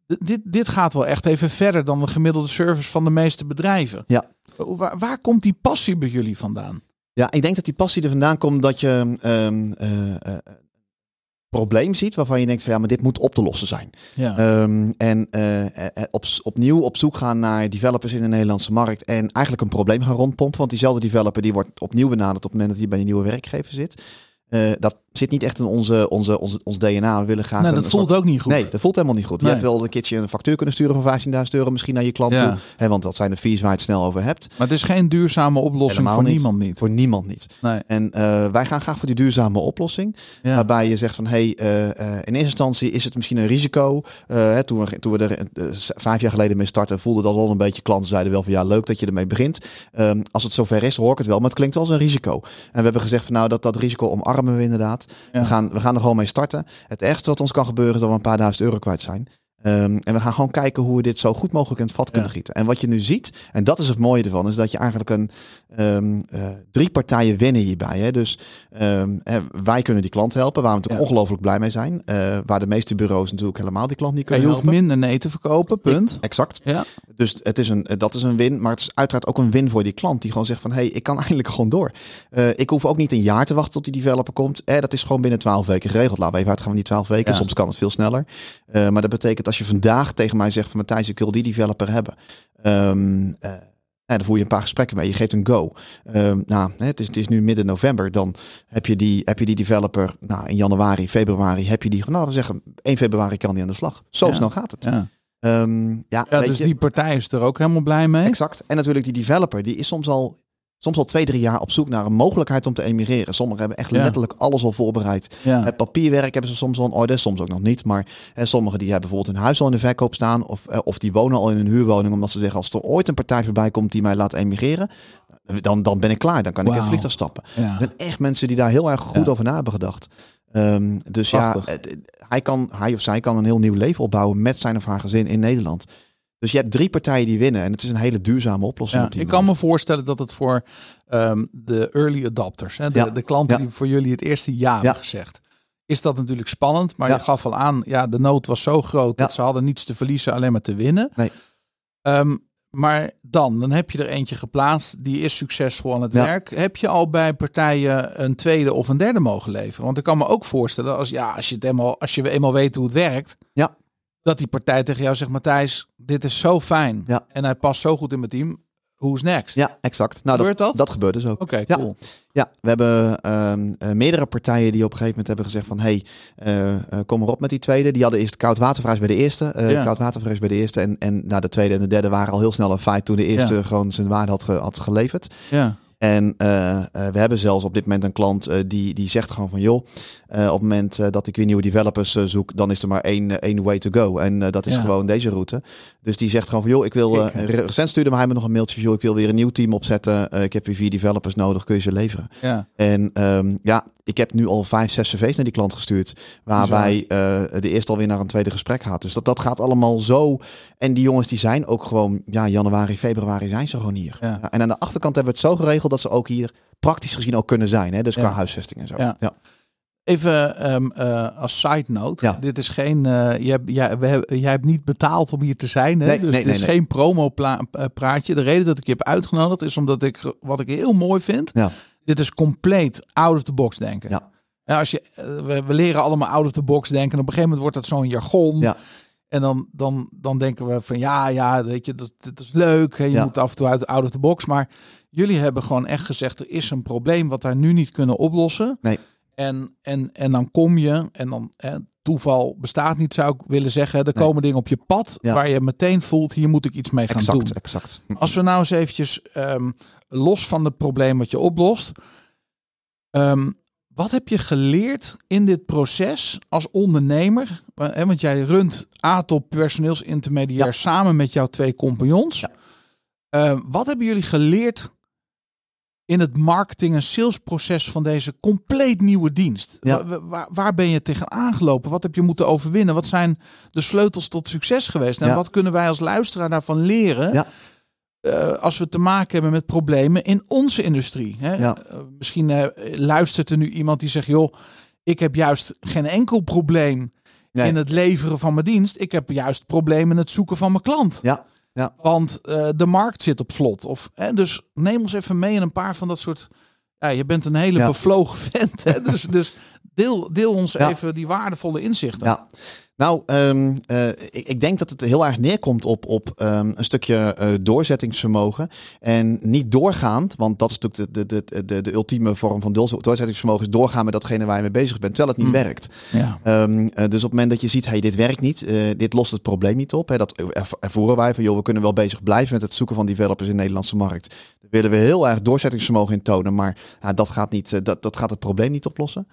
D- Dit, dit gaat wel echt even verder dan de gemiddelde service van de meeste bedrijven. Ja. Waar, waar komt die passie bij jullie vandaan? Ja, ik denk dat die passie er vandaan komt dat je eh, probleem ziet waarvan je denkt van ja, maar dit moet op te lossen zijn. Ja. Ehm, en eh, op, opnieuw op zoek gaan naar developers in de Nederlandse markt en eigenlijk een probleem gaan rondpompen. Want diezelfde developer die wordt opnieuw benaderd op het moment dat hij bij een nieuwe werkgever zit. Eh, dat zit niet echt in onze, onze, onze, ons DNA. We willen graag nee, een dat voelt soort- ook niet goed. Nee, dat voelt helemaal niet goed. Nee. Je hebt wel een keertje een factuur kunnen sturen van 15.000 euro misschien naar je klant Ja. toe. Hè, want dat zijn de fees waar je het snel over hebt. Maar het is geen duurzame oplossing Helemaal voor niet. niemand niet. Voor niemand niet. Nee. En eh, wij gaan graag voor die duurzame oplossing. Ja. Waarbij je zegt van hey, eh, eh, in eerste instantie is het misschien een risico. Hè, toen, we, toen we er vijf jaar geleden mee startten, voelde dat wel een beetje. Klanten zeiden wel van ja, leuk dat je ermee begint. Ehm, als het zover is, hoor ik het wel. Maar het klinkt wel als een risico. En we hebben gezegd van nou, dat, dat risico omarmen we inderdaad. We, gaan, we gaan er gewoon mee starten. Het ergste wat ons kan gebeuren is dat we een paar duizend euro kwijt zijn. Ehm, en we gaan gewoon kijken hoe we dit zo goed mogelijk in het vat kunnen Ja. gieten. En wat je nu ziet, en dat is het mooie ervan, is dat je eigenlijk een ehm, eh, drie partijen winnen hierbij. Hè? Dus ehm, eh, wij kunnen die klant helpen, waar we natuurlijk Ja. ongelooflijk blij mee zijn. Eh, waar de meeste bureaus natuurlijk helemaal die klant niet Ja, je kunnen hoeft helpen. minder nee te verkopen, punt. Exact. Ja. Dus het is een, dat is een win, maar het is uiteraard ook een win voor die klant die gewoon zegt van, hé, hey, ik kan eigenlijk gewoon door. Eh, ik hoef ook niet een jaar te wachten tot die developer komt. Eh, dat is gewoon binnen twaalf weken geregeld. Laten we even uitgaan van die twaalf weken. Ja. Soms kan het veel sneller. Maar dat betekent als je vandaag tegen mij zegt van, Matthijs, ik wil die developer hebben. Ehm, eh, en dan voer je een paar gesprekken mee. Je geeft een go. Ehm, nou, hè, het, is, het is nu midden november. Dan heb je die, heb je die developer nou, in januari, februari. Heb je die, nou, we zeggen 1 februari kan die aan de slag. Zo Ja. snel gaat het. Ja. Ehm, ja, dus je, die partij is er ook helemaal blij mee. Exact. En natuurlijk die developer, die is soms al, soms al twee, drie jaar op zoek naar een mogelijkheid om te emigreren. Sommigen hebben echt Ja. letterlijk alles al voorbereid. Ja. Het papierwerk hebben ze soms al in orde, soms ook nog niet. Maar hè, sommigen die hebben bijvoorbeeld hun huis al in de verkoop staan. Of, eh, of die wonen al in een huurwoning. Omdat ze zeggen, als er ooit een partij voorbij komt die mij laat emigreren. Dan, dan ben ik klaar. Dan kan ik in vliegtuig stappen. Ja. Er zijn echt mensen die daar heel erg goed over na hebben gedacht. Ehm, dus Prachtig. ja, hij, kan, hij of zij kan een heel nieuw leven opbouwen met zijn of haar gezin in Nederland. Dus je hebt drie partijen die winnen en het is een hele duurzame oplossing. Ja, ik kan me voorstellen dat het voor ehm, de early adopters, hè, de, Ja, de klanten die voor jullie het eerste ja hebben gezegd, is dat natuurlijk spannend. Maar je gaf al aan, ja, de nood was zo groot dat ze hadden niets te verliezen, alleen maar te winnen. Nee. Ehm, maar dan, dan heb je er eentje geplaatst, die is succesvol aan het Ja. werk. Heb je al bij partijen een tweede of een derde mogen leveren? Want ik kan me ook voorstellen, als, ja, als, je, het eenmaal, als je eenmaal weet hoe het werkt, Ja. Dat die partij tegen jou zegt, Matthijs, dit is zo fijn. Ja. En hij past zo goed in mijn team. Who's next? Ja, exact. Nou, Gebeurt dat, dat? dat gebeurt dus ook. Oké, Ja. cool. Ja, we hebben ehm, eh, meerdere partijen die op een gegeven moment hebben gezegd van... hey, eh, eh, kom erop met die tweede. Die hadden eerst koudwatervrijs bij de eerste. eh Ja. Bij de eerste. En, en nou, de tweede en de derde waren al heel snel een feit... toen de eerste Ja. gewoon zijn waarde had, ge- had geleverd. Ja. En eh, eh, we hebben zelfs op dit moment een klant eh, die, die zegt gewoon van... joh, op het moment dat ik weer nieuwe developers zoek... dan is er maar één, één way to go. En dat is Ja. gewoon deze route. Dus die zegt gewoon van... joh, ik wil... recent stuurde hij me nog een mailtje van... joh, ik wil weer een nieuw team opzetten. Ik heb weer vier developers nodig. Kun je ze leveren? Ja. En ehm, ja, ik heb nu al vijf, zes cv's naar die klant gestuurd. Waarbij eh, de eerste alweer naar een tweede gesprek gaat. Dus dat, dat gaat allemaal zo. En die jongens die zijn ook gewoon, ja, januari, februari zijn ze gewoon hier. Ja. En aan de achterkant hebben we het zo geregeld dat ze ook hier praktisch gezien ook kunnen zijn. Hè? Dus qua huisvesting en zo. Ja. Even ehm, eh, als side note. Ja. Dit is geen. je hebt, jij, we hebben, jij hebt niet betaald om hier te zijn. Hè? Nee, dus nee, dit nee, is geen promo eh, praatje. De reden dat ik je heb uitgenodigd is omdat ik wat ik heel mooi vind. Ja. Dit is compleet out of the box denken. Ja. Ja, als je, eh, we, we leren allemaal out of the box denken. En op een gegeven moment wordt dat zo'n jargon. Ja. En dan, dan, dan denken we van ja, ja, weet je, dat, dat is leuk. Hè? Je Ja. moet af en toe uit out of the box. Maar jullie hebben gewoon echt gezegd, er is een probleem wat wij nu niet kunnen oplossen. Nee. En, en, en dan kom je, en dan hè, toeval bestaat niet, zou ik willen zeggen. Er Nee. komen dingen op je pad Ja. waar je meteen voelt, hier moet ik iets mee gaan Exact, doen. exact. Hm. Als we nou eens eventjes ehm, los van het probleem wat je oplost. ehm, wat heb je geleerd in dit proces als ondernemer? Want jij runt A-top personeelsintermediair Ja. samen met jouw twee compagnons. Ja. Ehm, wat hebben jullie geleerd in het marketing- en salesproces van deze compleet nieuwe dienst? Ja. Waar, waar ben je tegen aangelopen? Wat heb je moeten overwinnen? Wat zijn de sleutels tot succes geweest? En Ja. wat kunnen wij als luisteraar daarvan leren? Ja. eh, als we te maken hebben met problemen in onze industrie. Hè? Eh, misschien eh, luistert er nu iemand die zegt: joh, ik heb juist geen enkel probleem Nee. in het leveren van mijn dienst. Ik heb juist problemen in het zoeken van mijn klant. Ja, ja. Want eh, de markt zit op slot. Of, hè, dus neem ons even mee in een paar van dat soort. Ja, je bent een hele Ja. bevlogen vent. Hè? Dus, dus deel, deel ons Ja. even die waardevolle inzichten. Ja. Nou, ehm, eh, ik, ik denk dat het heel erg neerkomt op, op ehm, een stukje eh, doorzettingsvermogen. En niet doorgaand, want dat is natuurlijk de, de, de, de, de ultieme vorm van doorz- doorzettingsvermogen, is doorgaan met datgene waar je mee bezig bent, terwijl het niet Mm. werkt. Ja. Ehm, eh, dus op het moment dat je ziet, hey, dit werkt niet, dit lost het probleem niet op. Hè, dat erv- ervoeren wij van, joh, we kunnen wel bezig blijven met het zoeken van developers in de Nederlandse markt. Daar willen we heel erg doorzettingsvermogen in tonen, maar dat, gaat niet, dat, dat gaat het probleem niet oplossen.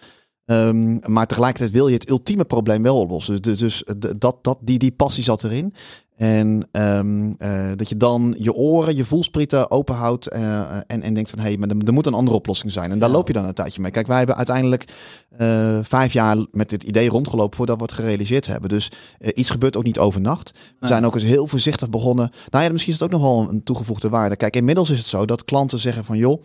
Ehm, maar tegelijkertijd wil je het ultieme probleem wel oplossen. Dus, dus eh, dat, dat, die, die passie zat erin. En ehm, eh, dat je dan je oren, je voelsprieten open houdt eh, en, en denkt van hé, hey, maar er, er moet een andere oplossing zijn. En daar Ja. loop je dan een tijdje mee. Kijk, wij hebben uiteindelijk vijf jaar met dit idee rondgelopen voordat we het gerealiseerd hebben. Dus iets gebeurt ook niet overnacht. We Nee. zijn ook eens heel voorzichtig begonnen. Nou ja, misschien is het ook nog wel een toegevoegde waarde. Kijk, inmiddels is het zo dat klanten zeggen van joh,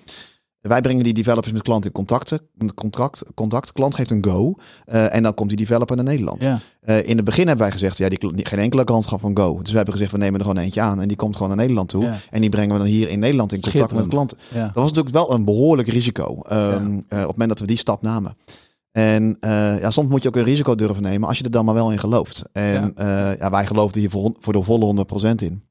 wij brengen die developers met klanten in contacten, contract, contact. Klant geeft een go eh, en dan komt die developer naar Nederland. Ja. Eh, in het begin hebben wij gezegd, ja, die, geen enkele klant gaf een go. Dus we hebben gezegd, we nemen er gewoon eentje aan en die komt gewoon naar Nederland toe. Ja. En die brengen we dan hier in Nederland in contact met klanten. Ja. Dat was natuurlijk wel een behoorlijk risico ehm, eh, op het moment dat we die stap namen. En ja, soms moet je ook een risico durven nemen als je er dan maar wel in gelooft. En ja. ja, wij geloofden hier voor, voor de volle 100% in.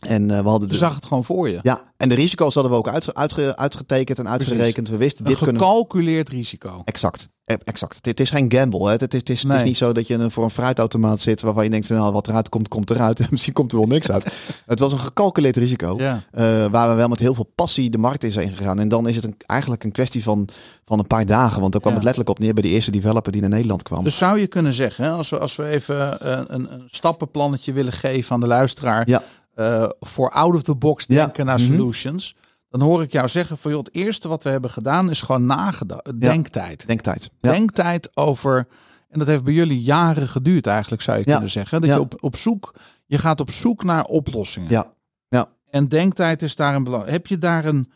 En uh, we hadden Je de, zag het gewoon voor je. Ja, en de risico's hadden we ook uit, uitge, uitgetekend en uitgerekend. We wisten, een dit kunnen gecalculeerd risico. Exact. E, Exact. Het is geen gamble. Hè. Het, is, het, is, nee. het is niet zo dat je voor een fruitautomaat zit waarvan je denkt, nou, wat eruit komt, komt eruit. En misschien komt er wel niks uit. het was een gecalculeerd risico. Ja. Uh, waar we wel met heel veel passie de markt in zijn gegaan. En dan is het een, eigenlijk een kwestie van, van een paar dagen. Want daar kwam ja. het letterlijk op neer bij de eerste developer die naar Nederland kwam. Dus zou je kunnen zeggen, hè, als, we, als we even een, een stappenplannetje willen geven aan de luisteraar. Ja. Uh, voor out of the box denken ja. naar mm -hmm. solutions. dan hoor ik jou zeggen van joh, het eerste wat we hebben gedaan is gewoon nagedacht. Denktijd. Denktijd. Ja. Denktijd over. En dat heeft bij jullie jaren geduurd, eigenlijk zou je kunnen zeggen. Dat je op, op zoek, je gaat op zoek naar oplossingen. Ja. Ja. En denktijd is daar een belang. Heb je daar een.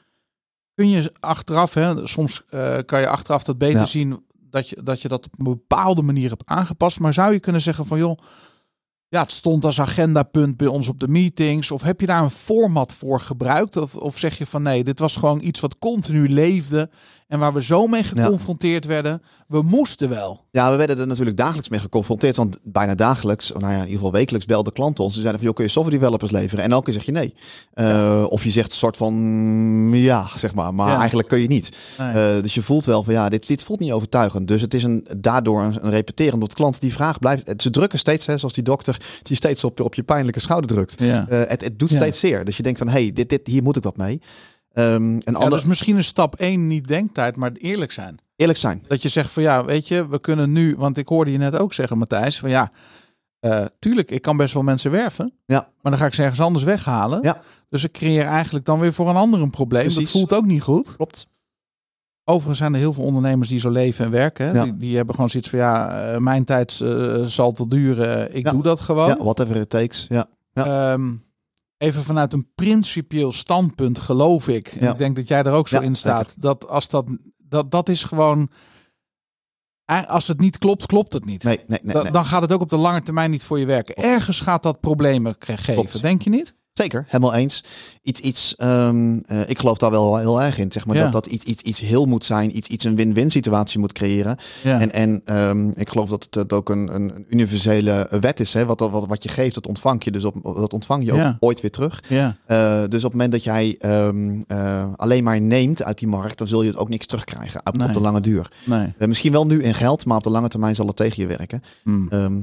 Kun je achteraf, hè, soms eh, kan je achteraf dat beter Ja. zien dat je, dat je dat op een bepaalde manier hebt aangepast. Maar zou je kunnen zeggen van joh, ja, het stond als agendapunt bij ons op de meetings. Of heb je daar een format voor gebruikt? Of, of zeg je van nee, dit was gewoon iets wat continu leefde en waar we zo mee geconfronteerd werden. We moesten wel. Ja, we werden er natuurlijk dagelijks mee geconfronteerd. Want bijna dagelijks, nou ja, in ieder geval wekelijks belden klanten ons. Ze zeiden van, joh, kun je software developers leveren? En elke keer zeg je nee. Uh, Of je zegt een soort van, mm, ja, zeg maar. Maar Ja. eigenlijk kun je niet. Nee. Uh, dus je voelt wel van, ja, dit, dit voelt niet overtuigend. Dus het is een, daardoor een, een repeteren. Omdat klanten die vraag blijft. Ze drukken steeds, hè, zoals die dokter, die steeds op, op je pijnlijke schouder drukt. Uh, het, het doet steeds zeer. Dus je denkt van, hey, dit, dit, hier moet ik wat mee. Um, een Ja, ander, dus misschien is stap 1 niet denktijd, maar eerlijk zijn. eerlijk zijn. Dat je zegt van ja, weet je, we kunnen nu, want ik hoorde je net ook zeggen, Matthijs, van ja, eh, tuurlijk, ik kan best wel mensen werven, Ja. maar dan ga ik ze ergens anders weghalen. Ja. Dus ik creëer eigenlijk dan weer voor een ander een probleem. Dat Precies. voelt ook niet goed. Klopt. Overigens zijn er heel veel ondernemers die zo leven en werken. Hè? Ja. Die, die hebben gewoon zoiets van ja, eh, mijn tijd eh, zal te duren, ik Ja. doe dat gewoon. Ja, whatever it takes. Ja. ja. Even vanuit een principieel standpunt geloof ik. En Ja. ik denk dat jij er ook zo Ja, in staat. Dat als dat, dat, dat is gewoon. Als het niet klopt, klopt het niet. Nee, nee, nee. Da- nee. Dan gaat het ook op de lange termijn niet voor je werken. Klopt. Ergens gaat dat problemen ge- geven, Klopt. denk je niet? Zeker, helemaal eens. Iets, iets, ehm, eh, ik geloof daar wel heel erg in. Zeg maar Ja. dat dat iets, iets, iets heel moet zijn, iets, iets een win-win situatie moet creëren. Ja. En, en ehm, ik geloof dat het, het ook een, een universele wet is. Hè? Wat, wat, wat je geeft, dat ontvang je. Dus op, dat ontvang je ook Ja. ooit weer terug. ja. Eh, dus op het moment dat jij ehm, eh, alleen maar neemt uit die markt, dan zul je het ook niks terugkrijgen op, Nee. op de lange duur. Nee. Misschien wel nu in geld, maar op de lange termijn zal het tegen je werken. Hm.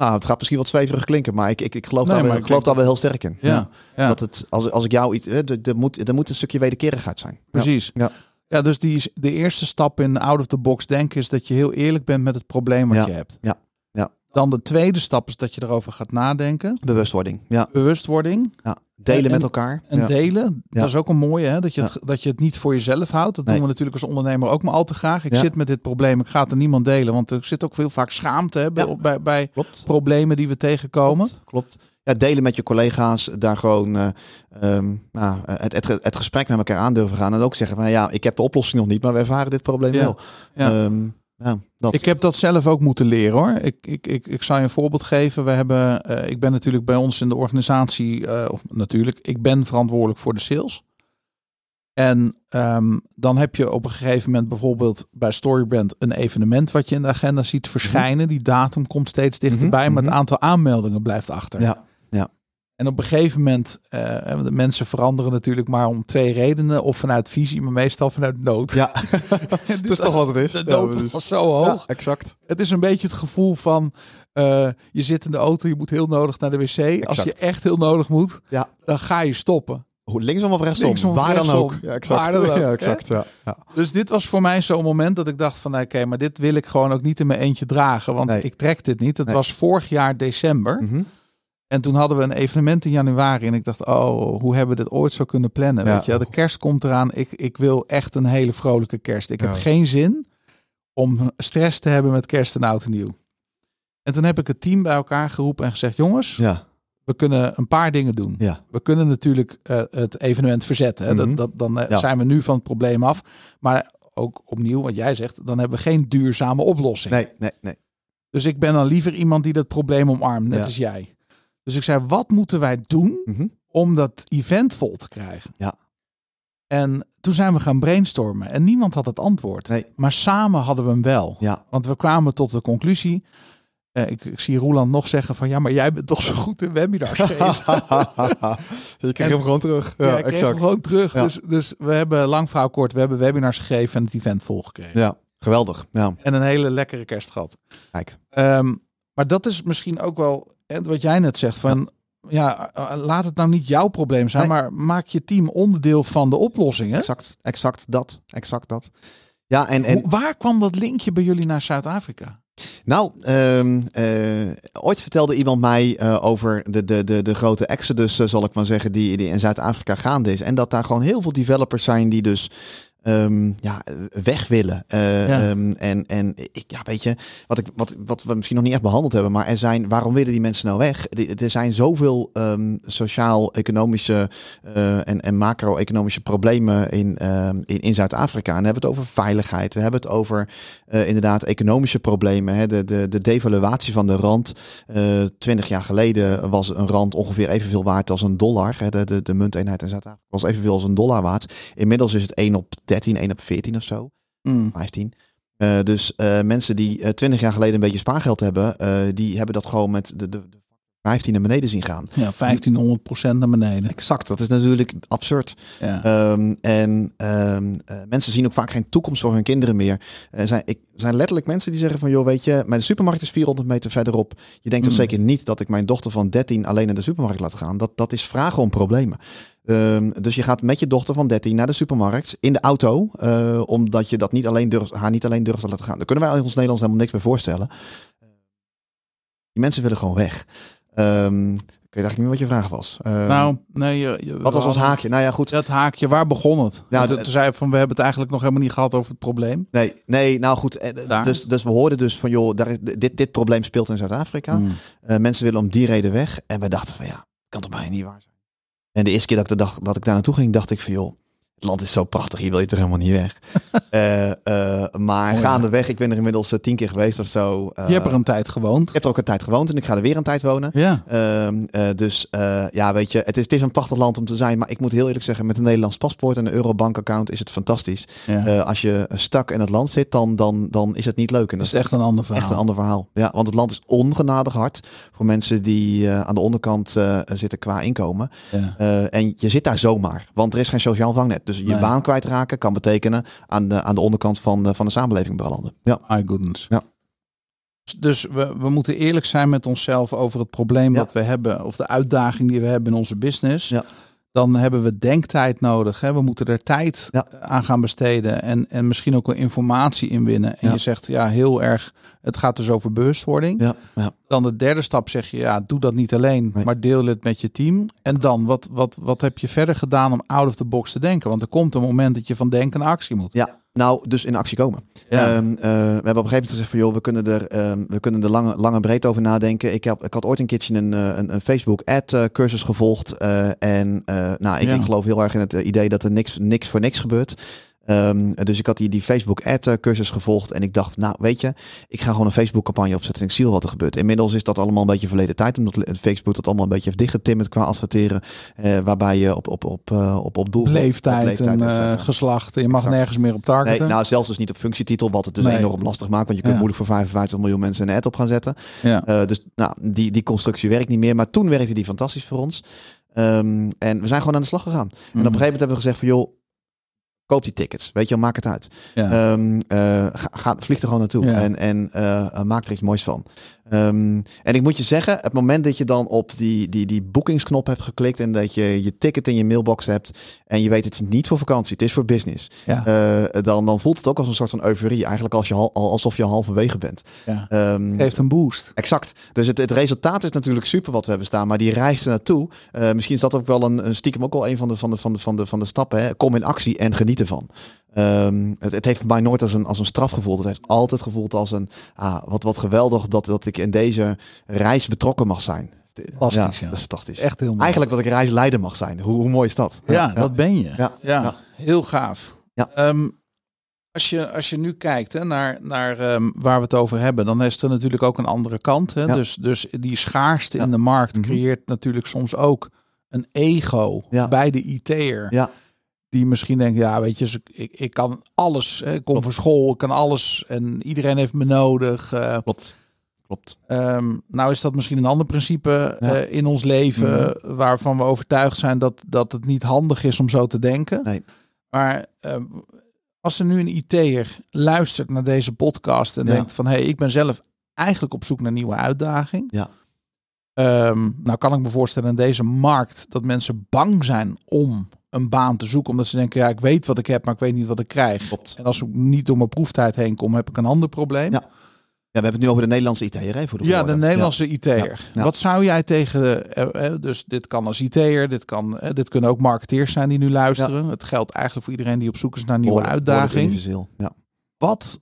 Nou, het gaat misschien wat zweverig klinken, maar ik, ik, ik geloof, Nee, daar, wel- ik geloof daar wel heel sterk in. Ja. Ja. Dat het, als, als ik jou iets. hè, Er, moet, er moet een stukje wederkerigheid zijn. Precies. Ja. Ja, dus die is, de eerste stap in out of the box denken is dat je heel eerlijk bent met het probleem wat je hebt. Ja. Dan de tweede stap is dat je erover gaat nadenken. Bewustwording. Ja. Bewustwording. ja. Delen En- met elkaar. En ja. delen, dat is ook een mooie, hè? Dat, je het, dat je het niet voor jezelf houdt. Dat Nee. doen we natuurlijk als ondernemer ook maar al te graag. Ik zit met dit probleem, ik ga het aan niemand delen. Want er zit ook heel vaak schaamte hè, bij, bij, problemen die we tegenkomen. Klopt. Klopt. Ja, delen met je collega's, daar gewoon eh, ehm, nou, het, het, het gesprek met elkaar aan durven gaan. En ook zeggen van ja, ik heb de oplossing nog niet, maar we ervaren dit probleem wel. Ja. Ja, dat. Ik heb dat zelf ook moeten leren hoor. Ik, ik, ik, ik zal je een voorbeeld geven. We hebben, eh, ik ben natuurlijk bij ons in de organisatie, eh, of natuurlijk, ik ben verantwoordelijk voor de sales. En ehm, dan heb je op een gegeven moment bijvoorbeeld bij Storybrand een evenement wat je in de agenda ziet verschijnen. Die datum komt steeds dichterbij, Mhm, maar het mhm. aantal aanmeldingen blijft achter. ja, En op een gegeven moment, eh, de mensen veranderen natuurlijk maar om twee redenen. Of vanuit visie, maar meestal vanuit nood. ja. Dat is toch wat het is. De Ja, nood precies. was zo hoog. Ja, exact. Het is een beetje het gevoel van eh, je zit in de auto, je moet heel nodig naar de wc. Als je echt heel nodig moet, Ja. dan ga je stoppen. Hoe linksom of rechtsom? Linksom Waar dan ook. Ja, exact. Waar dan ook, ja, exact. Ja, ja. Dus dit was voor mij zo'n moment dat ik dacht van nou, oké, maar dit wil ik gewoon ook niet in mijn eentje dragen, want Nee. ik trek dit niet. Het Nee. was vorig jaar december Mhm. En toen hadden we een evenement in januari en ik dacht, oh, hoe hebben we dit ooit zo kunnen plannen? Ja. Weet je, de kerst komt eraan. Ik, ik wil echt een hele vrolijke kerst. Ik Ja. heb geen zin om stress te hebben met kerst en oud en nieuw. En toen heb ik het team bij elkaar geroepen en gezegd, jongens, ja, we kunnen een paar dingen doen. ja. We kunnen natuurlijk eh, het evenement verzetten. Hè? Mhm. dat, dat, dan eh, zijn we nu van het probleem af. Maar ook opnieuw, wat jij zegt, dan hebben we geen duurzame oplossing. Nee, nee, nee. Dus ik ben dan liever iemand die dat probleem omarmt, net als jij. Dus ik zei, wat moeten wij doen Mhm. om dat event vol te krijgen? Ja. En toen zijn we gaan brainstormen en niemand had het antwoord. Nee. Maar samen hadden we hem wel. Ja. Want we kwamen tot de conclusie. eh, ik, ik zie Roland nog zeggen van ja, maar jij bent toch zo goed in webinars geven. je kreeg hem gewoon terug. Ja, Ja, ik kreeg hem gewoon terug. Ja. Dus, dus we hebben lang verhaal kort, we hebben webinars gegeven en het event volgekregen. Ja, geweldig. Ja, En een hele lekkere kerst gehad. kijk. Ehm, maar dat is misschien ook wel hè, wat jij net zegt van ja, eh, laat het nou niet jouw probleem zijn, Nee. maar maak je team onderdeel van de oplossing. Hè? Exact, exact dat. Exact dat. Ja, en, en Hoe- waar kwam dat linkje bij jullie naar Zuid-Afrika? Nou, ehm, eh, ooit vertelde iemand mij eh, over de, de, de, de grote exodus, zal ik maar zeggen, die, die in Zuid-Afrika gaande is. En dat daar gewoon heel veel developers zijn die dus ehm, ja, weg willen. Eh, Ja. ehm, en, en ik, ja, weet je, wat, ik, wat, wat we misschien nog niet echt behandeld hebben, maar er zijn, waarom willen die mensen nou weg? Er zijn zoveel ehm, sociaal-economische eh, en, en macro-economische problemen in, in, in Zuid-Afrika. En we hebben het over veiligheid, we hebben het over eh, inderdaad economische problemen. Hè? De, de, de devaluatie van de rand. Twintig jaar geleden was een rand ongeveer evenveel waard als een dollar. Hè? De, de, de munteenheid in Zuid-Afrika was evenveel als een dollar waard. Inmiddels is het 1 op 13, 1 op 14 of zo. Mm. 15. Eh, dus eh, mensen die eh, 20 jaar geleden een beetje spaargeld hebben, eh, die hebben dat gewoon met de, de, de 15 naar beneden zien gaan. Ja, 1500 procent naar beneden. Exact, dat is natuurlijk absurd. Ja. Ehm, en ehm, eh, mensen zien ook vaak geen toekomst voor hun kinderen meer. Er zijn, ik, zijn letterlijk mensen die zeggen van... joh, weet je, mijn supermarkt is 400 meter verderop. Je denkt toch Mm. zeker niet dat ik mijn dochter van 13 alleen naar de supermarkt laat gaan. Dat, dat is vragen om problemen. Ehm, dus je gaat met je dochter van 13 naar de supermarkt in de auto. eh, omdat je dat niet alleen durft, haar niet alleen durft te laten gaan. Daar kunnen wij in ons Nederlands helemaal niks bij voorstellen. Die mensen willen gewoon weg. Ehm, ik weet eigenlijk niet meer wat je vraag was. Ehm, nou, nee. Je, je- wat was ons haakje? Nou ja, goed. Dat haakje, waar begon het? Nou, toen, toen zei je van, we hebben het eigenlijk nog helemaal niet gehad over het probleem. Nee, nee, nou goed. eh, Daar. Dus, dus we hoorden dus van, joh, daar dit, dit probleem speelt in Zuid-Afrika. Mm. Eh, mensen willen om die reden weg. En we dachten van, ja, kan toch bijna niet waar zijn. En de eerste keer dat ik, de dat ik daar naartoe ging, dacht ik van, joh, het land is zo prachtig, hier wil je toch helemaal niet weg. Eh, eh, maar Mooi, gaandeweg, ik ben er inmiddels eh, tien keer geweest of zo. Je hebt er een tijd gewoond. Ik heb er ook een tijd gewoond en ik ga er weer een tijd wonen. Ja. Ehm, eh, dus ja, weet je, het is, het is een prachtig land om te zijn. Maar ik moet heel eerlijk zeggen, met een Nederlands paspoort en een Eurobank-account is het fantastisch. ja. Als je stak in het land zit, dan, dan, dan is het niet leuk. En dat is echt een ander verhaal. echt een ander verhaal. Ja, want het land is ongenadig hard voor mensen die aan de onderkant zitten qua inkomen. Ja. En je zit daar zomaar, want er is geen sociaal vangnet. Dus je Nee. baan kwijtraken kan betekenen aan de, aan de onderkant van, de- van de samenleving belanden. Ja. My goodness. Ja. Dus we, we moeten eerlijk zijn met onszelf over het probleem Ja. wat we hebben, of de uitdaging die we hebben in onze business. Ja. Dan hebben we denktijd nodig. Hè? We moeten er tijd Ja. aan gaan besteden en, en misschien ook wel informatie inwinnen. En Ja. je zegt ja, heel erg, het gaat dus over bewustwording. Ja, ja. Dan de derde stap zeg je, ja, doe dat niet alleen, Nee. maar deel het met je team. En dan, wat, wat, wat heb je verder gedaan om out of the box te denken? Want er komt een moment dat je van denken naar actie moet. ja. Nou, dus in actie komen. Ja. Ehm, eh, we hebben op een gegeven moment gezegd van joh, we kunnen er, ehm, we kunnen er lang, lang en breed over nadenken. Ik, heb, ik had ooit een keertje een, eh, een, een Facebook ad eh, cursus gevolgd. en nou, ik, Ja. ik geloof heel erg in het idee dat er niks, niks voor niks gebeurt. Ehm, dus ik had die, die Facebook ad eh, cursus gevolgd. En ik dacht, nou weet je, ik ga gewoon een Facebook campagne opzetten. En ik zie wel wat er gebeurt. Inmiddels is dat allemaal een beetje verleden tijd. Omdat Facebook dat allemaal een beetje heeft dichtgetimmerd qua adverteren. eh, waarbij je op, op, op, eh, op, op doel... Leeftijd, op leeftijd, en geslacht. Je mag Exact. nergens meer op Nee, targeten. nou zelfs dus niet op functietitel, wat het dus Nee. enorm lastig maakt. Want je kunt Ja. moeilijk voor 55 miljoen mensen een ad op gaan zetten. ja. Dus nou, die, die constructie werkt niet meer. Maar toen werkte die fantastisch voor ons. Ehm, en we zijn gewoon aan de slag gegaan. En op een gegeven moment hebben we gezegd van joh, koop die tickets. Weet je maak het uit. Ja. Ehm, eh, ga, ga, vlieg er gewoon naartoe Ja. en, en eh, eh, maak er iets moois van. Ehm, en ik moet je zeggen, het moment dat je dan op die, die, die boekingsknop hebt geklikt en dat je je ticket in je mailbox hebt en je weet het is niet voor vakantie, het is voor business, ja. eh, dan, dan voelt het ook als een soort van euforie. Eigenlijk als je al- alsof je halverwege bent. ja. Ehm, Geeft een boost. Exact. Dus het, het resultaat is natuurlijk super wat we hebben staan, maar die reis er naartoe. eh, misschien is dat ook wel een, een stiekem ook wel een van de, van de, van de, van de, van de stappen. Hè. Kom in actie en geniet ervan. Ehm, het, het heeft voor mij nooit als een, als een straf gevoeld. Het heeft altijd gevoeld als een ah, wat, wat geweldig dat, dat ik in deze reis betrokken mag zijn. Fantastisch, ja. Dat is fantastisch. Echt heel mooi. Eigenlijk dat ik reisleider mag zijn. Hoe, hoe mooi is dat? ja, dat ben je. Ja, Ja, ja. heel gaaf. Ja. Ehm, als, je, als je nu kijkt hè, naar, naar ehm, waar we het over hebben, dan is er natuurlijk ook een andere kant. Hè? Ja. Dus, dus die schaarste Ja. in de markt Mhm. creëert natuurlijk soms ook een ego Ja. bij de IT'er. Ja. Die misschien denkt, ja weet je, ik, ik kan alles. Hè, ik kom van school, ik kan alles. En iedereen heeft me nodig. eh, Klopt. Klopt. Ehm, nou is dat misschien een ander principe Ja. eh, in ons leven waarvan we overtuigd zijn dat, dat het niet handig is om zo te denken. Nee. Maar ehm, als er nu een IT'er luistert naar deze podcast en Ja. denkt van hé, hey, ik ben zelf eigenlijk op zoek naar nieuwe uitdaging. Ja. Ehm, nou kan ik me voorstellen in deze markt dat mensen bang zijn om een baan te zoeken. Omdat ze denken, ja, ik weet wat ik heb, maar ik weet niet wat ik krijg. Klopt. En als ik niet door mijn proeftijd heen kom, heb ik een ander probleem. Ja. we hebben het nu over de Nederlandse IT'er, hè, voor de Ja, de. Nederlandse IT'er. Ja, ja. Wat zou jij tegen, eh, eh, dus dit kan als IT'er, dit, kan, eh, dit kunnen ook marketeers zijn die nu luisteren. Het geldt eigenlijk voor iedereen die op zoek is naar nieuwe Behoorlijk- uitdaging. Ja. Wat,